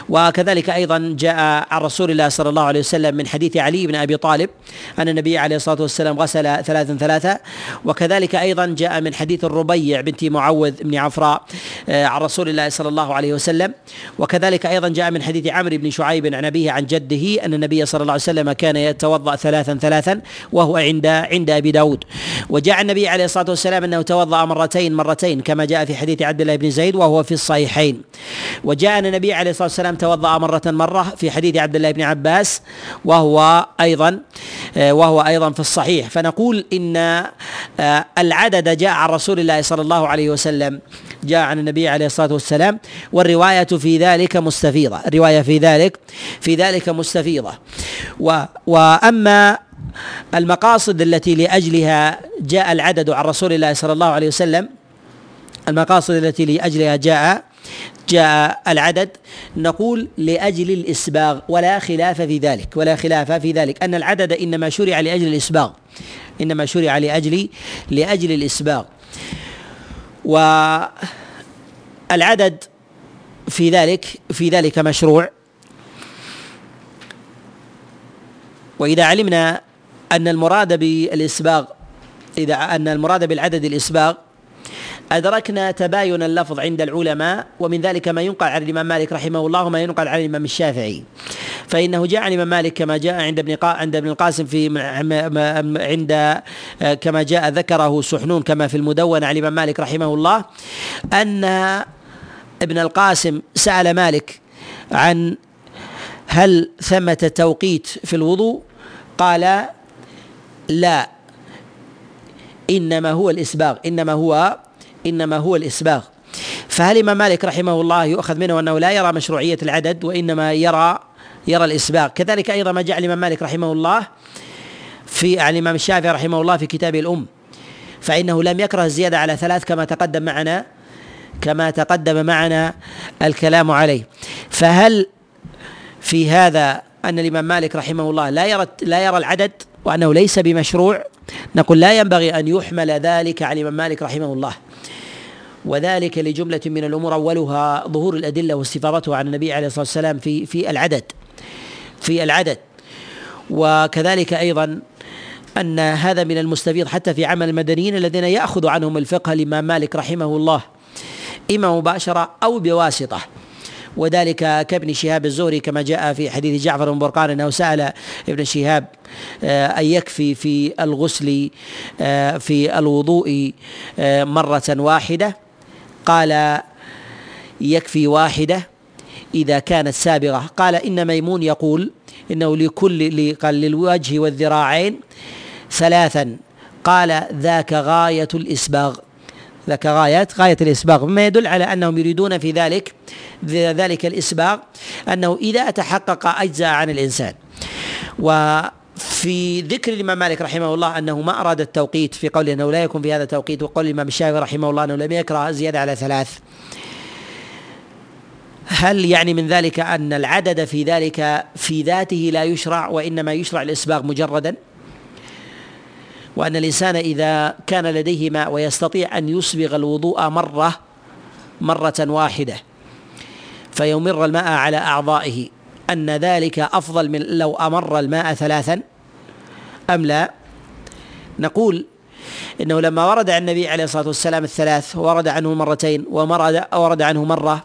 وكذلك أيضا جاء عن رسول الله صلى الله عليه وسلم من حديث علي بن أبي طالب أن النبي عليه الصلاة والسلام غسل ثلاثا ثلاثا وكذلك أيضا جاء من حديث الربيع بنت معوذ بن عفراء آه، عن رسول الله صلى الله عليه وسلم. وكذلك أيضا جاء من حديث عمرو بن شعيب عن أبيه عن جده أن النبي صلى الله عليه وسلم كان يتوضأ ثلاثا ثلاثا وهو عند عند أبي داود. داود. وجاء النبي عليه الصلاة والسلام أنه توضأ مرتين مرتين كما جاء في حديث عبد الله بن زيد وهو في الصحيحين. وجاء أن النبي عليه الصلاة والسلام توضأ مرة مرة في حديث عبد الله بن عباس وهو أيضا وهو أيضا في الصحيح. فنقول إن آه، العدد جاء عن رسول الله صلى الله عليه وسلم. جاء عن النبي عليه الصلاة والسلام. والرواية في ذلك مستفيضة. الرواية في ذلك في ذلك مستفيضة. و وأما المقاصد التي لأجلها جاء العدد عن رسول الله صلى الله عليه وسلم. المقاصد التي لأجلها جاء جاء العدد. نقول لأجل الإسباغ ولا خلاف في ذلك ولا خلاف في ذلك. أن العدد إنما شرع لأجل الإسباغ إنما شرع لأجل لأجل الإسباغ. والعدد في ذلك في ذلك مشروع. وإذا علمنا أن المراد بالإسباغ إذا أن المراد بالعدد الإسباغ أدركنا تباين اللفظ عند العلماء ومن ذلك ما ينقل عن الإمام مالك رحمه الله وما ينقل عن الإمام الشافعي. فإنه جاء عن الإمام مالك كما جاء عند ابن عند ابن القاسم في عند كما جاء ذكره سحنون كما في المدونة عن الإمام مالك رحمه الله أن ابن القاسم سأل مالك عن هل ثمة توقيت في الوضوء؟ قال لا. إنما هو الإسباغ. إنما هو إنما هو الإسباغ. فهل الإمام مالك رحمه الله يؤخذ منه أنه لا يرى مشروعية العدد وإنما يرى يرى الإسباغ؟ كذلك أيضا ما جاء الإمام مالك رحمه الله في عن الإمام الشافعي رحمه الله في كتابه الأم. فإنه لم يكره الزيادة على ثلاث كما تقدم معنا كما تقدم معنا الكلام عليه. فهل في هذا أن الإمام مالك رحمه الله لا يرى لا يرى العدد؟ وأنه ليس بمشروع. نقول لا ينبغي أن يحمل ذلك على الإمام مالك رحمه الله. وذلك لجملة من الأمور أولها ظهور الأدلة واستفاضتها عن النبي عليه الصلاة والسلام في في العدد في العدد. وكذلك أيضا أن هذا من المستفيض حتى في عمل المدنيين الذين يأخذ عنهم الفقه الإمام مالك رحمه الله إما مباشرة أو بواسطة. وذلك كابن شهاب الزهري كما جاء في حديث جعفر بن برقان أنه سأل ابن شهاب آه، أن يكفي في الغسل آه، في الوضوء آه، مرة واحدة؟ قال يكفي واحدة إذا كانت سابغة. قال إن ميمون يقول إنه لكل قال للوجه والذراعين ثلاثا. قال ذاك غاية الإسباغ. ذاك غاية غاية الإسباغ. مما يدل على أنهم يريدون في ذلك ذلك الإسباغ أنه إذا تحقق أجزاء عن الإنسان. وفي ذكر الإمام مالك رحمه الله أنه ما أراد التوقيت في قوله أنه لا يكون في هذا توقيت وقول الإمام الشافعي رحمه الله أنه لم يكره زيادة على ثلاث. هل يعني من ذلك أن العدد في ذلك في ذاته لا يشرع وإنما يشرع الإسباغ مجردا؟ وأن الإنسان إذا كان لديه ماء ويستطيع أن يسبغ الوضوء مرة مرة واحدة فيمر الماء على أعضائه. أن ذلك أفضل من لو أمر الماء ثلاثا؟ أم لا؟ نقول إنه لما ورد عن النبي عليه الصلاة والسلام الثلاث ورد عنه مرتين ومرد ورد عنه مرة.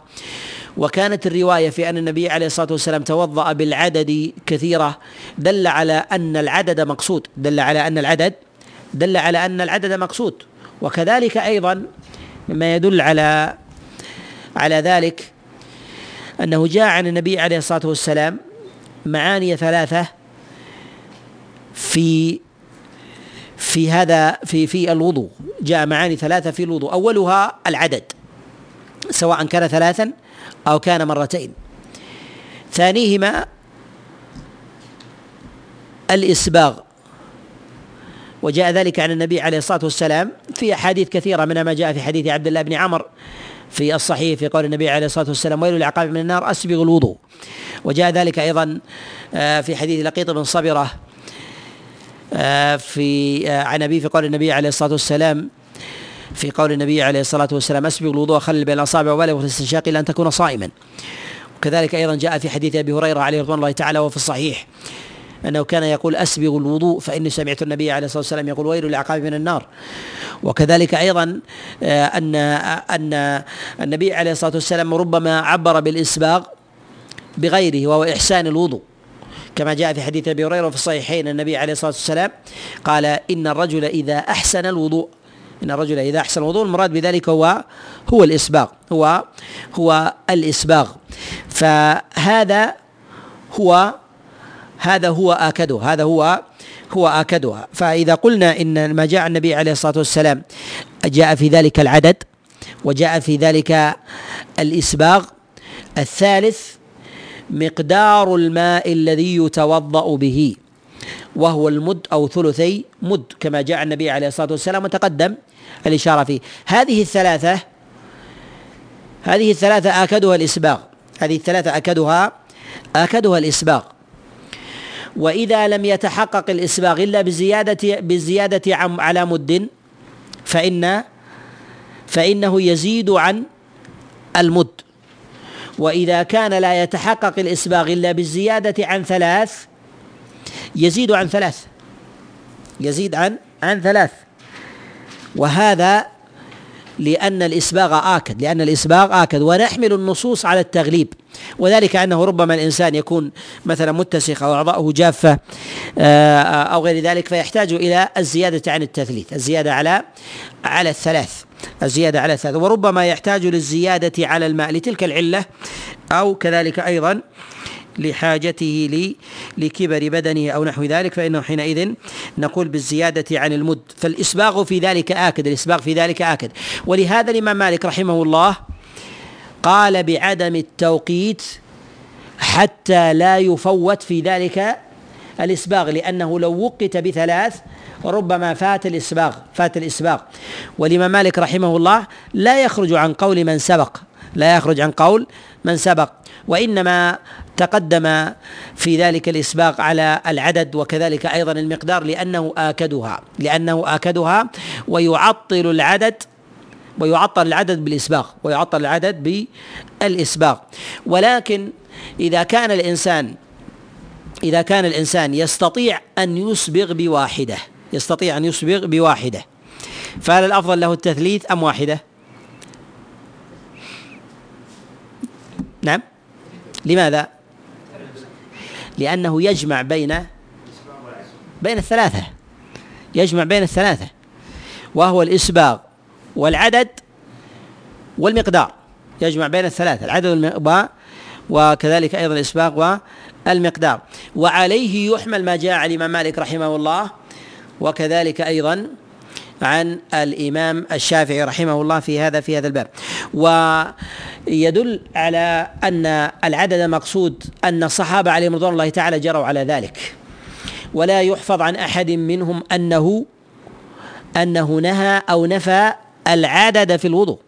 وكانت الرواية في أن النبي عليه الصلاة والسلام توضأ بالعدد كثيرة دل على أن العدد مقصود دل على أن العدد دل على أن العدد مقصود. وكذلك أيضا مما يدل على على ذلك أنه جاء عن النبي عليه الصلاة والسلام معاني ثلاثة في في هذا في في الوضوء. جاء معاني ثلاثة في الوضوء. أولها العدد سواء كان ثلاثا أو كان مرتين. ثانيهما الإسباغ. وجاء ذلك عن النبي عليه الصلاة والسلام في أحاديث كثيرة منها ما جاء في حديث عبد الله بن عمر في الصحيح في قول النبي عليه الصلاة والسلام ويل العقاب من النار أسبغ الوضوء. وجاء ذلك أيضا آه، في حديث لقيط بن صبرة آه، في آه، عن ابي في قول النبي عليه الصلاة والسلام في قول النبي عليه الصلاة والسلام أسبغ الوضوء خلل بين الأصابع وبالغ في الاستنشاق إلا أن تكون صائما. وكذلك أيضا جاء في حديث أبي هريرة عليه رضوان الله تعالى وفي الصحيح. أنه كان يقول أسبغ الوضوء فإني سمعت النبي عليه الصلاة والسلام يقول ويل للعقاب من النار. وكذلك أيضا آه، أن أن النبي عليه الصلاة والسلام ربما عبر بالإسباغ بغيره وهو إحسان الوضوء. كما جاء في حديث أبي هريرة في الصحيحين النبي عليه الصلاة والسلام قال إن الرجل إذا أحسن الوضوء إن الرجل إذا أحسن الوضوء المراد بذلك هو هو الإسباغ هو هو الإسباغ. فهذا هو هذا هو آكدها هذا هو هو آكدها. فإذا قلنا إن ما جاء النبي عليه الصلاة والسلام جاء في ذلك العدد وجاء في ذلك الإسباغ الثالث مقدار الماء الذي يتوضأ به وهو المد أو ثلثي مد كما جاء النبي عليه الصلاة والسلام وتقدم الإشارة فيه. هذه الثلاثة هذه الثلاثة آكدها الإسباغ هذه الثلاثة آكدها آكدها الإسباغ. وإذا لم يتحقق الإسباغ إلا بزيادة بالزيادة على مد فإن فإنه يزيد عن المد. وإذا كان لا يتحقق الإسباغ إلا بالزيادة عن ثلاث يزيد عن ثلاث. يزيد عن عن ثلاث. وهذا لأن الإسباغ آكد لأن الإسباغ آكد ونحمل النصوص على التغليب. وذلك أنه ربما الإنسان يكون مثلا متسخ أو أعضاؤه جافة آه، أو غير ذلك فيحتاج إلى الزيادة عن التثليث الزيادة على على الثلاث الزيادة على الثلاث. وربما يحتاج للزيادة على الماء لتلك العلة أو كذلك أيضا لحاجته لكبر بدنه أو نحو ذلك فإنه حينئذ نقول بالزيادة عن المد. فالإسباغ في ذلك آكد الإسباغ في ذلك آكد. ولهذا الإمام مالك رحمه الله قال بعدم التوقيت حتى لا يفوت في ذلك الإسباغ لأنه لو وقت بثلاث ربما فات الإسباغ فات الإسباغ. والإمام مالك رحمه الله لا يخرج عن قول من سبق لا يخرج عن قول من سبق وإنما تقدم في ذلك الإسباق على العدد وكذلك أيضا المقدار لأنه آكدها لأنه آكدها ويعطل العدد ويعطل العدد بالإسباق ويعطل العدد بالإسباق ولكن إذا كان الإنسان إذا كان الإنسان يستطيع أن يسبغ بواحدة يستطيع أن يسبغ بواحدة فهل الأفضل له التثليث أم واحدة؟ لماذا؟ لأنه يجمع بين بين الثلاثة. يجمع بين الثلاثة. وهو الإسباغ والعدد والمقدار. يجمع بين الثلاثة العدد وكذلك أيضا الإسباغ والمقدار. وعليه يحمل ما جاء عن الإمام مالك رحمه الله وكذلك أيضا عن الإمام الشافعي رحمه الله في هذا في هذا الباب. ويدل على أن العدد مقصود أن الصحابة عليهم رضوان الله تعالى جروا على ذلك. ولا يحفظ عن أحد منهم أنه أنه نهى أو نفى العدد في الوضوء.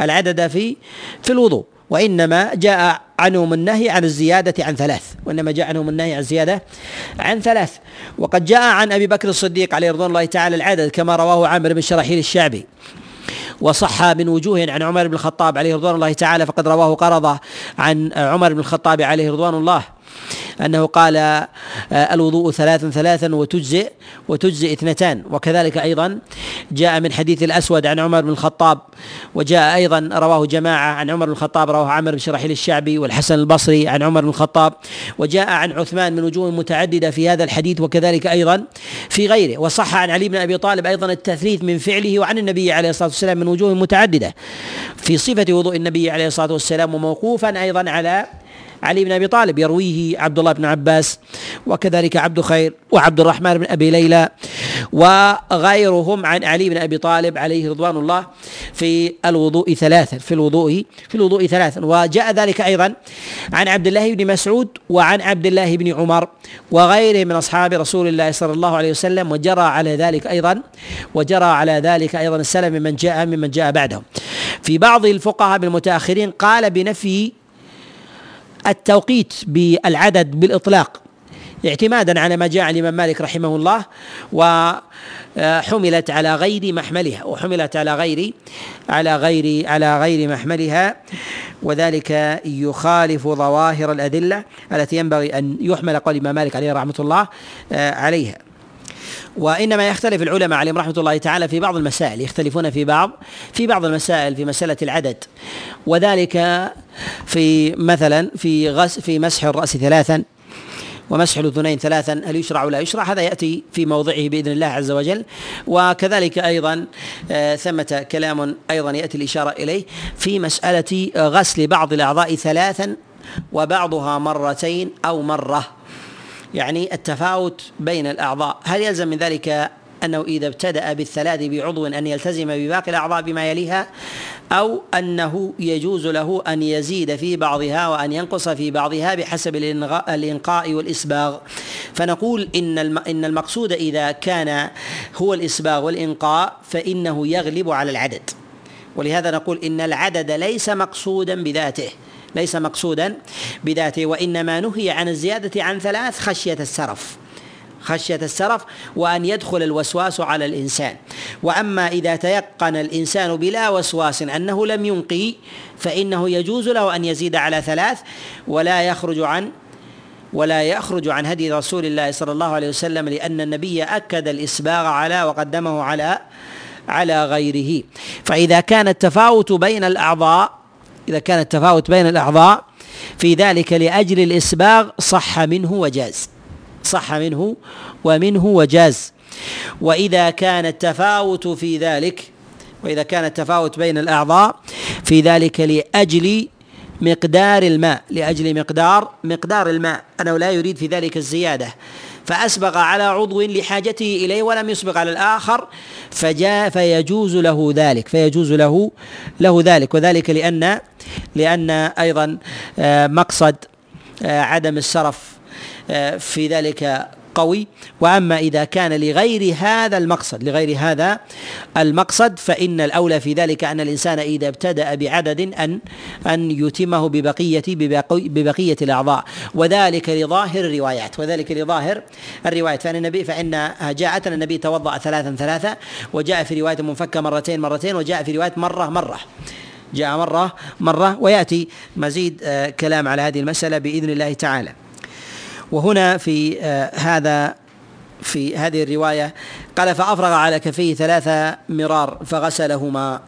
العدد في في الوضوء. وإنما جاء عنهم النهي عن الزيادة عن ثلاث وإنما جاء عنهم النهي عن الزيادة عن ثلاث. وقد جاء عن أبي بكر الصديق عليه رضوان الله تعالى العدد كما رواه عامر بن شراحيل الشعبي. وصح من وجوه عن عمر بن الخطاب عليه رضوان الله تعالى فقد رواه قرضة عن عمر بن الخطاب عليه رضوان الله. أنه قال آه، الوضوء ثلاثا ثلاثا وتجزئ وتجزئ اثنتان. وكذلك أيضا جاء من حديث الأسود عن عمر بن الخطاب وجاء أيضا رواه جماعة عن عمر بن الخطاب رواه عمر بن شرحيل الشعبي والحسن البصري عن عمر بن الخطاب وجاء عن عثمان من وجوه متعددة في هذا الحديث. وكذلك أيضا في غيره. وصح عن علي بن أبي طالب أيضا التثليث من فعله وعن النبي عليه الصلاة والسلام من وجوه متعددة. في صفة وضوء النبي عليه الصلاة والسلام وموقوفا أيضا على علي بن أبي طالب يرويه عبد الله بن عباس وكذلك عبد خير وعبد الرحمن بن أبي ليلى وغيرهم عن علي بن أبي طالب عليه رضوان الله في الوضوء ثلاثا في الوضوء في الوضوء ثلاثا. وجاء ذلك أيضا عن عبد الله بن مسعود وعن عبد الله بن عمر وغيره من أصحاب رسول الله صلى الله عليه وسلم وجرى على ذلك أيضا وجرى على ذلك أيضا السلف ممن جاء ممن جاء بعدهم. في بعض الفقهاء بالمتأخرين قال بنفي التوقيت بالعدد بالإطلاق اعتمادا على ما جاء عن الإمام مالك رحمه الله وحملت على غير محملها وحملت على غير على غير على غير محملها وذلك يخالف ظواهر الأدلة التي ينبغي أن يحمل قول الإمام مالك عليه رحمة الله عليها. وإنما يختلف العلماء عليهم رحمة الله تعالى في بعض المسائل يختلفون في بعض في بعض المسائل في مسألة العدد. وذلك في مثلا في غس في مسح الرأس ثلاثا ومسح الاذنين ثلاثا هل يشرع ولا يشرع؟ هذا يأتي في موضعه بإذن الله عز وجل. وكذلك أيضا آه، ثمة كلام أيضا يأتي الإشارة إليه في مسألة غسل بعض الأعضاء ثلاثا وبعضها مرتين أو مرة. يعني التفاوت بين الأعضاء. هل يلزم من ذلك أنه إذا ابتدأ بالثلاث بعضو أن يلتزم بباقي الأعضاء بما يليها؟ أو أنه يجوز له أن يزيد في بعضها وأن ينقص في بعضها بحسب الإنقاء والإسباغ؟ فنقول إن إن المقصود إذا كان هو الإسباغ والإنقاء فإنه يغلب على العدد. ولهذا نقول إن العدد ليس مقصودا بذاته. ليس مقصودا بذاته وإنما نهي عن الزيادة عن ثلاث خشية السرف. خشية السرف وأن يدخل الوسواس على الإنسان. وأما إذا تيقن الإنسان بلا وسواس أنه لم ينقي فإنه يجوز له أن يزيد على ثلاث ولا يخرج عن ولا يخرج عن هدي رسول الله صلى الله عليه وسلم لأن النبي أكد الإسباغ على وقدمه على على غيره. فإذا كان التفاوت بين الأعضاء إذا كان التفاوت بين الأعضاء في ذلك لأجل الإسباغ صح منه وجاز. صح منه ومنه وجاز. وإذا كان التفاوت في ذلك وإذا كان التفاوت بين الأعضاء في ذلك لأجل مقدار الماء لأجل مقدار مقدار الماء. أنه لا يريد في ذلك الزيادة. فأسبغ على عضو لحاجته إليه ولم يسبغ على الآخر فجاء فيجوز له ذلك فيجوز له له ذلك وذلك لأن لأن أيضا آه، مقصد آه، عدم السرف آه، في ذلك قوي. وأما إذا كان لغير هذا المقصد لغير هذا المقصد فإن الأولى في ذلك أن الإنسان إذا ابتدأ بعدد أن أن يتمه ببقية ببقية الأعضاء. وذلك لظاهر الروايات. وذلك لظاهر الروايات. فإن النبي فإن جاءت النبي توضأ ثلاثا ثلاثا وجاء في رواية منفكة مرتين مرتين وجاء في رواية مرة مرة. جاء مرة مرة ويأتي مزيد آه، كلام على هذه المسألة بإذن الله تعالى. وهنا في آه، هذا في هذه الرواية قال فأفرغ على كفيه ثلاث مرار فغسلهما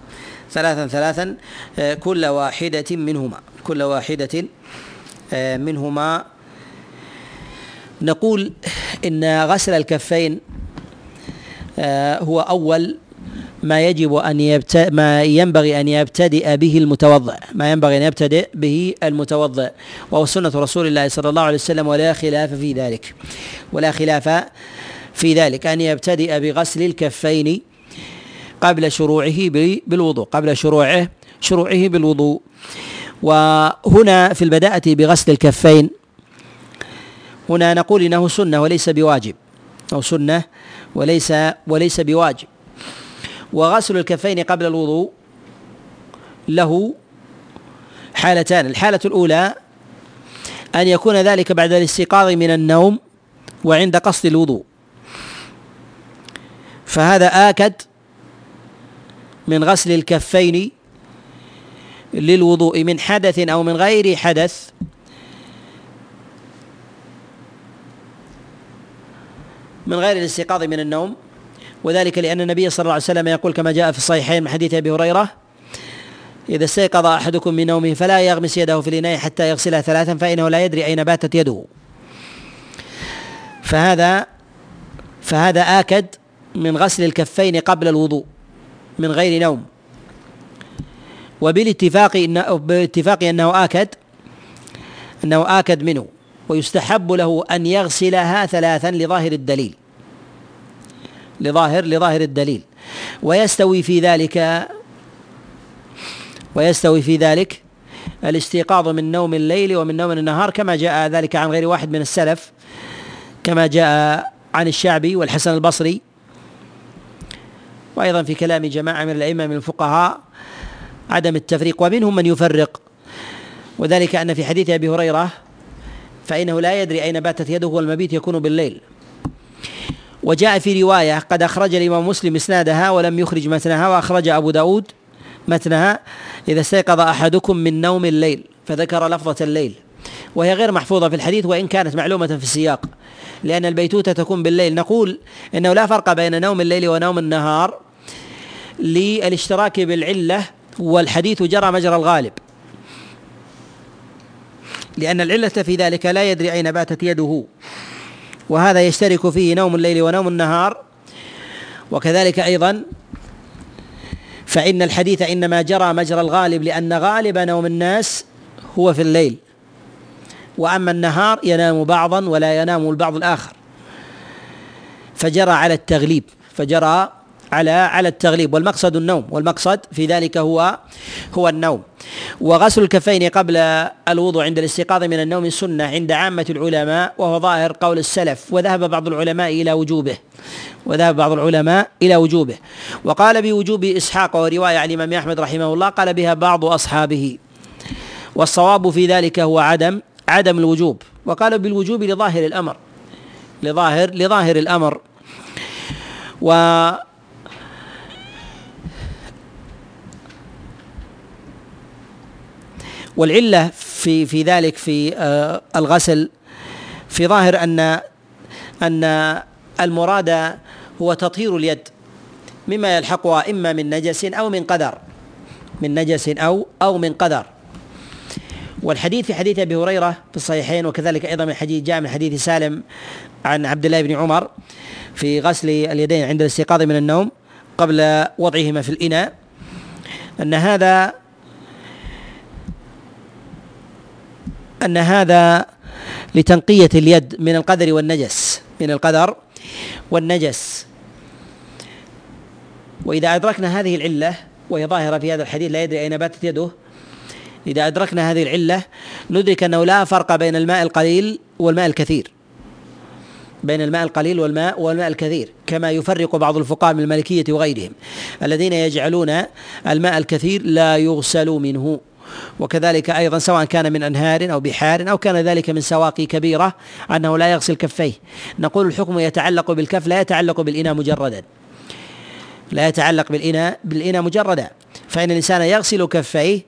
ثلاثا ثلاثا آه، كل واحدة منهما كل واحدة منهما. نقول إن غسل الكفين هو أول ما يجب أن يبتدئ ما ينبغي أن يبتدئ به المتوضئ ما ينبغي أن يبتدئ به المتوضئ وهو سنة رسول الله صلى الله عليه وسلم ولا خلاف في ذلك. ولا خلاف في ذلك. أن يبتدئ بغسل الكفين قبل شروعه بالوضوء. قبل شروعه شروعه بالوضوء. وهنا في البداءة بغسل الكفين هنا نقول إنه سنة وليس بواجب. أو سنة وليس وليس بواجب. وغسل الكفين قبل الوضوء له حالتان. الحالة الأولى أن يكون ذلك بعد الاستيقاظ من النوم وعند قصد الوضوء. فهذا آكد من غسل الكفين للوضوء من حدث أو من غير حدث من غير الاستيقاظ من النوم وذلك لأن النبي صلى الله عليه وسلم يقول كما جاء في الصحيحين من حديث أبي هريرة إذا استيقظ أحدكم من نومه فلا يغمس يده في الإناء حتى يغسلها ثلاثا فإنه لا يدري أين باتت يده. فهذا فهذا آكد من غسل الكفين قبل الوضوء من غير نوم. وبالاتفاق إن باتفاق أنه آكد أنه آكد منه ويستحب له أن يغسلها ثلاثا لظاهر الدليل. لظاهر لظاهر الدليل. ويستوي في ذلك ويستوي في ذلك الاستيقاظ من نوم الليل ومن نوم النهار كما جاء ذلك عن غير واحد من السلف كما جاء عن الشعبي والحسن البصري. وأيضا في كلام جماعة من الأئمة من الفقهاء عدم التفريق ومنهم من يفرق. وذلك أن في حديث أبي هريرة فإنه لا يدري أين باتت يده والمبيت يكون بالليل. وجاء في رواية قد أخرج الإمام مسلم إسنادها ولم يخرج متنها وأخرج أبو داود متنها إذا استيقظ أحدكم من نوم الليل فذكر لفظة الليل وهي غير محفوظة في الحديث وإن كانت معلومة في السياق لأن البيتوتة تكون بالليل. نقول إنه لا فرق بين نوم الليل ونوم النهار للاشتراك بالعلة والحديث جرى مجرى الغالب. لأن العلة في ذلك لا يدري أين باتت يده. وهذا يشترك فيه نوم الليل ونوم النهار. وكذلك أيضا فإن الحديث إنما جرى مجرى الغالب لأن غالب نوم الناس هو في الليل. وأما النهار ينام بعضا ولا ينام البعض الآخر. فجرى على التغليب فجرى على على التغليب والمقصد النوم والمقصد في ذلك هو هو النوم. وغسل الكفين قبل الوضوء عند الاستيقاظ من النوم سنة عند عامة العلماء وهو ظاهر قول السلف وذهب بعض العلماء إلى وجوبه. وذهب بعض العلماء إلى وجوبه. وقال بوجوب إسحاق ورواية عن الإمام أحمد رحمه الله قال بها بعض أصحابه. والصواب في ذلك هو عدم عدم الوجوب. وقال بالوجوب لظاهر الأمر. لظاهر لظاهر الأمر. و والعلة في في ذلك في آه، الغسل في ظاهر أن أن المراد هو تطهير اليد مما يلحقها إما من نجس أو من قدر من نجس أو أو من قدر. والحديث في حديث أبي هريرة في الصحيحين وكذلك أيضا من حديث جاء من حديث سالم عن عبد الله بن عمر في غسل اليدين عند الاستيقاظ من النوم قبل وضعهما في الإناء أن هذا أن هذا لتنقية اليد من القدر والنجس من القدر والنجس. وإذا أدركنا هذه العلة وهي ظاهرة في هذا الحديث لا يدري أين باتت يده. إذا أدركنا هذه العلة ندرك أنه لا فرق بين الماء القليل والماء الكثير. بين الماء القليل والماء والماء الكثير كما يفرق بعض الفقهاء من المالكية وغيرهم. الذين يجعلون الماء الكثير لا يغسل منه. وكذلك أيضا سواء كان من أنهار أو بحار أو كان ذلك من سواقي كبيرة أنه لا يغسل كفيه. نقول الحكم يتعلق بالكف لا يتعلق بالإناء مجردا. لا يتعلق بالإناء بالإناء مجردا. فإن الإنسان يغسل كفيه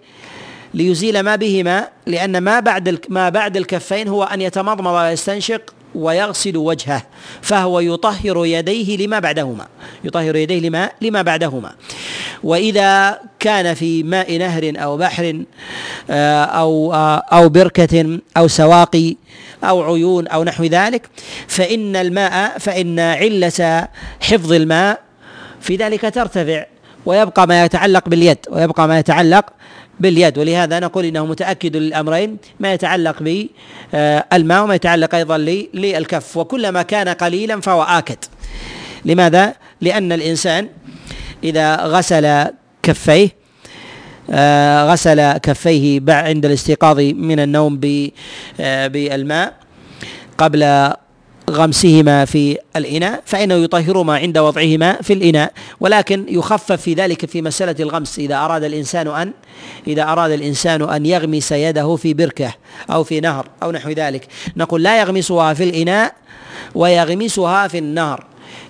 ليزيل ما بهما لأن ما بعد ما بعد الكفين هو أن يتمضمض ويستنشق ويغسل وجهه فهو يطهر يديه لما بعدهما يطهر يديه لما لما بعدهما. وإذا كان في ماء نهر أو بحر آه، أو آه، أو بركة أو سواقي أو عيون أو نحو ذلك فإن الماء فإن علة حفظ الماء في ذلك ترتفع ويبقى ما يتعلق باليد ويبقى ما يتعلق باليد ولهذا نقول إنه متأكد للأمرين ما يتعلق بالماء وما يتعلق أيضا للكف وكلما كان قليلا فهو آكد لماذا؟ لأن الإنسان إذا غسل كفيه آه، غسل كفيه عند الاستيقاظ من النوم آه، بالماء قبل غمسهما في الإناء فإنه يطهرهما عند وضعهما في الإناء ولكن يخفف في ذلك في مسألة الغمس. إذا أراد الإنسان أن إذا أراد الإنسان أن يغمس يده في بركة أو في نهر أو نحو ذلك نقول لا يغمسها في الإناء ويغمسها في النهر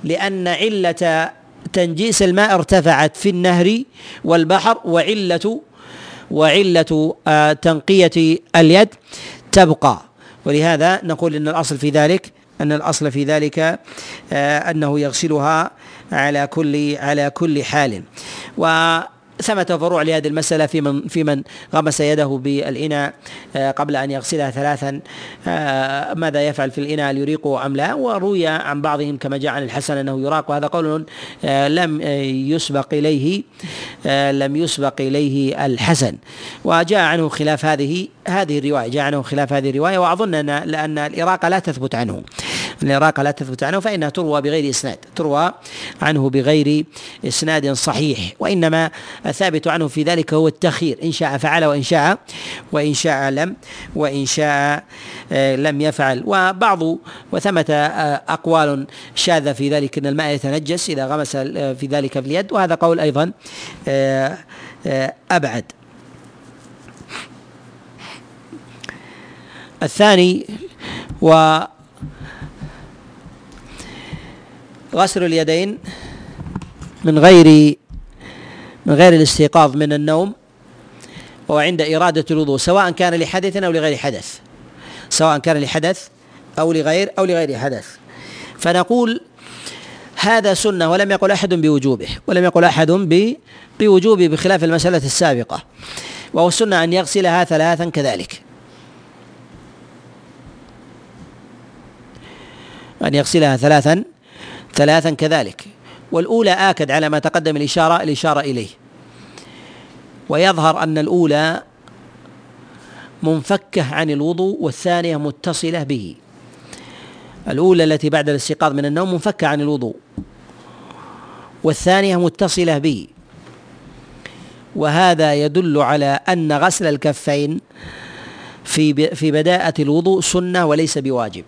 لأن علة تنجيس الماء ارتفعت في النهر والبحر وعلة وعلة آه، تنقية اليد تبقى. ولهذا نقول إن الأصل في ذلك أن الأصل في ذلك آه، أنه يغسلها على كل على كل حال. و ثمة فروع لهذه المسألة في من في من غمس يده بالإناء آه، قبل أن يغسلها ثلاثا. آه، ماذا يفعل في الإناء هل يريقه أم لا؟ وروي عن بعضهم كما جاء عن الحسن أنه يراق. وهذا قول آه، لم يسبق إليه لم يسبق إليه الحسن. وجاء عنه خلاف هذه هذه الرواية جاء عنه خلاف هذه الرواية. وأظن أن لأن الإراقة لا تثبت عنه. الإراقة لا تثبت عنه فإنها تروى بغير إسناد تروى عنه بغير إسناد صحيح وإنما الثابت عنه في ذلك هو التخيير إن شاء فعل وإن شاء وإن شاء لم وإن شاء آه، لم يفعل. وبعض وثمة آه، أقوال شاذة في ذلك أن الماء يتنجس إذا غمس آه، في ذلك في اليد وهذا قول أيضا أبعد. الثاني و غسل اليدين من غير من غير الاستيقاظ من النوم وعند إرادة الوضوء سواء كان لحدث أو لغير حدث. سواء كان لحدث أو لغير أو لغير حدث. فنقول هذا سنة ولم يقل أحد بوجوبه ولم يقل أحد بوجوبه بخلاف المسألة السابقة. وهو السنة أن يغسلها ثلاثا كذلك. أن يغسلها ثلاثا ثلاثا كذلك. والأولى آكد على ما تقدم الإشارة الإشارة إليه. ويظهر أن الأولى منفكة عن الوضوء والثانية متصلة به. الأولى التي بعد الاستيقاظ من النوم منفكة عن الوضوء والثانية متصلة به. وهذا يدل على أن غسل الكفين في في بداءة الوضوء سنة وليس بواجب.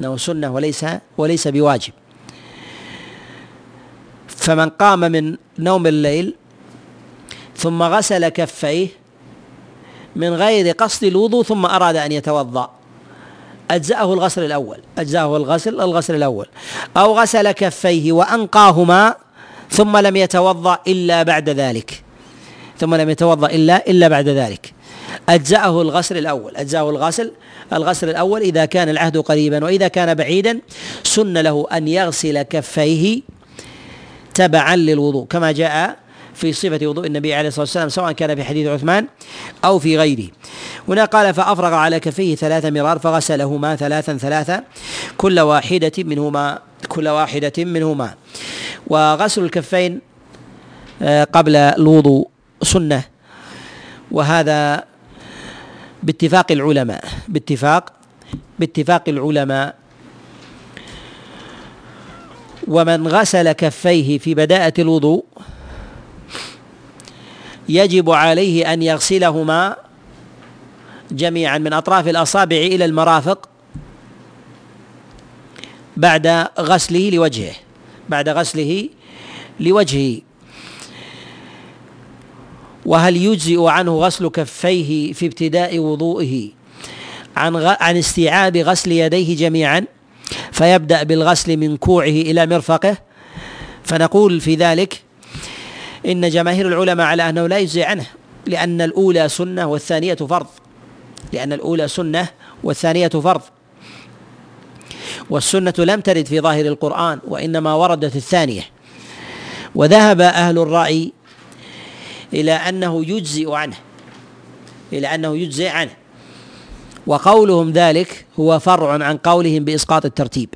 أنه سنة وليس وليس بواجب. فمن قام من نوم الليل ثم غسل كفيه من غير قصد الوضوء ثم أراد أن يتوضأ. أجزأه الغسل الأول أجزأه الغسل الغسل الأول. أو غسل كفيه وأنقاهما ثم لم يتوضأ إلا بعد ذلك. ثم لم يتوضأ إلا إلا بعد ذلك. أجزأه الغسل الأول أجزأه الغسل الغسل الأول إذا كان العهد قريبا وإذا كان بعيدا سن له أن يغسل كفيه تبعا للوضوء كما جاء في صفة وضوء النبي عليه الصلاة والسلام سواء كان في حديث عثمان أو في غيره. هنا قال فأفرغ على كفيه ثلاث مرار فغسلهما ثلاثا ثلاثا كل واحدة منهما كل واحدة منهما. وغسل الكفين آه، قبل الوضوء سنة. وهذا باتفاق العلماء باتفاق باتفاق العلماء ومن غسل كفيه في بداءة الوضوء يجب عليه أن يغسلهما جميعا من أطراف الأصابع إلى المرافق بعد غسله لوجهه بعد غسله لوجهه. وهل يجزئ عنه غسل كفيه في ابتداء وضوئه عن عن استيعاب غسل يديه جميعا؟ فيبدأ بالغسل من كوعه إلى مرفقه. فنقول في ذلك إن جماهير العلماء على أنه لا يجزي عنه لأن الأولى سنة والثانية فرض. لأن الأولى سنة والثانية فرض. والسنة لم ترد في ظاهر القرآن وإنما وردت الثانية. وذهب أهل الرأي إلى أنه يجزئ عنه. إلى أنه يجزئ عنه. وقولهم ذلك هو فرع عن قولهم بإسقاط الترتيب.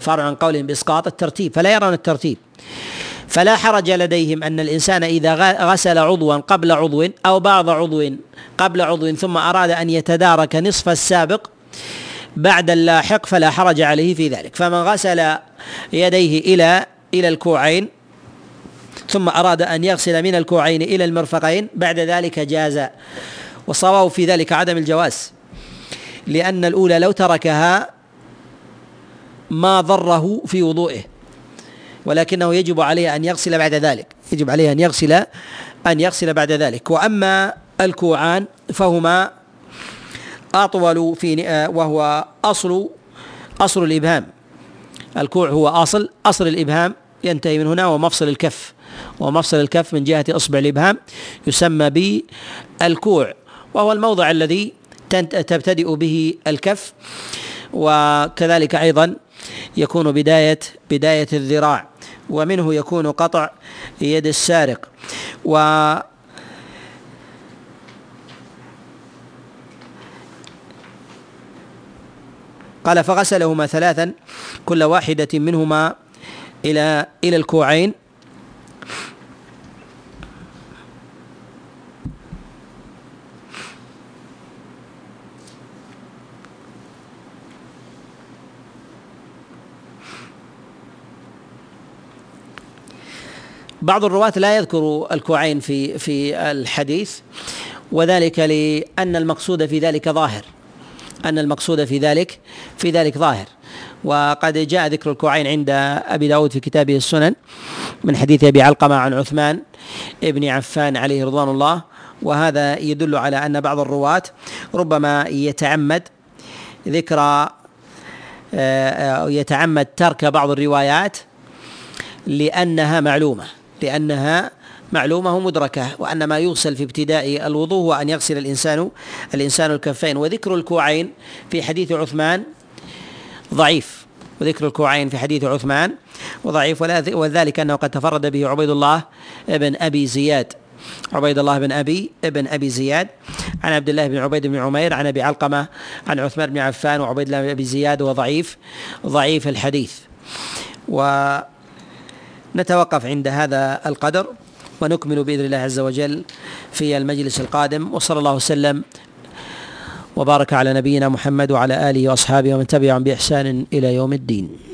فرع عن قولهم بإسقاط الترتيب فلا يرون الترتيب. فلا حرج لديهم أن الإنسان إذا غسل عضوا قبل عضو أو بعض عضو قبل عضو ثم أراد أن يتدارك نصف السابق بعد اللاحق فلا حرج عليه في ذلك. فمن غسل يديه إلى إلى الكوعين ثم أراد أن يغسل من الكوعين إلى المرفقين بعد ذلك جاز والصواب في ذلك عدم الجواز. لأن الأولى لو تركها ما ضره في وضوئه ولكنه يجب عليه أن يغسل بعد ذلك يجب عليه أن يغسل أن يغسل بعد ذلك. وأما الكوعان فهما أطول في وهو أصل أصل الإبهام. الكوع هو أصل أصل الإبهام ينتهي من هنا ومفصل الكف. ومفصل الكف من جهة إصبع الإبهام يسمى بالكوع. وهو الموضع الذي تبتدئ به الكف وكذلك أيضا يكون بداية بداية الذراع ومنه يكون قطع يد السارق. و قال فغسلهما ثلاثا كل واحدة منهما إلى إلى الكوعين. بعض الرواة لا يذكر الكوعين في في الحديث وذلك لأن المقصود في ذلك ظاهر. أن المقصود في ذلك في ذلك ظاهر. وقد جاء ذكر الكوعين عند أبي داود في كتابه السنن من حديث أبي علقمة عن عثمان ابن عفان عليه رضوان الله. وهذا يدل على أن بعض الرواة ربما يتعمد ذكر آه، يتعمد ترك بعض الروايات لأنها معلومة. لأنها معلومة مدركة وأن ما يغسل في ابتداء الوضوء هو أن يغسل الإنسان الإنسان الكفين. وذكر الكوعين في حديث عثمان ضعيف. وذكر الكوعين في حديث عثمان وضعيف وذلك أنه قد تفرد به عبيد الله بن أبي زياد. عبيد الله بن أبي ابن أبي زياد. عن عبد الله بن عبيد بن عمير عن أبي علقمة عن عثمان بن عفان وعبيد الله بن أبي زياد وضعيف ضعيف الحديث. ونتوقف عند هذا القدر ونكمل بإذن الله عز وجل في المجلس القادم وصلى الله وسلم وبارك على نبينا محمد وعلى آله وأصحابه ومن تبعهم بإحسان إلى يوم الدين.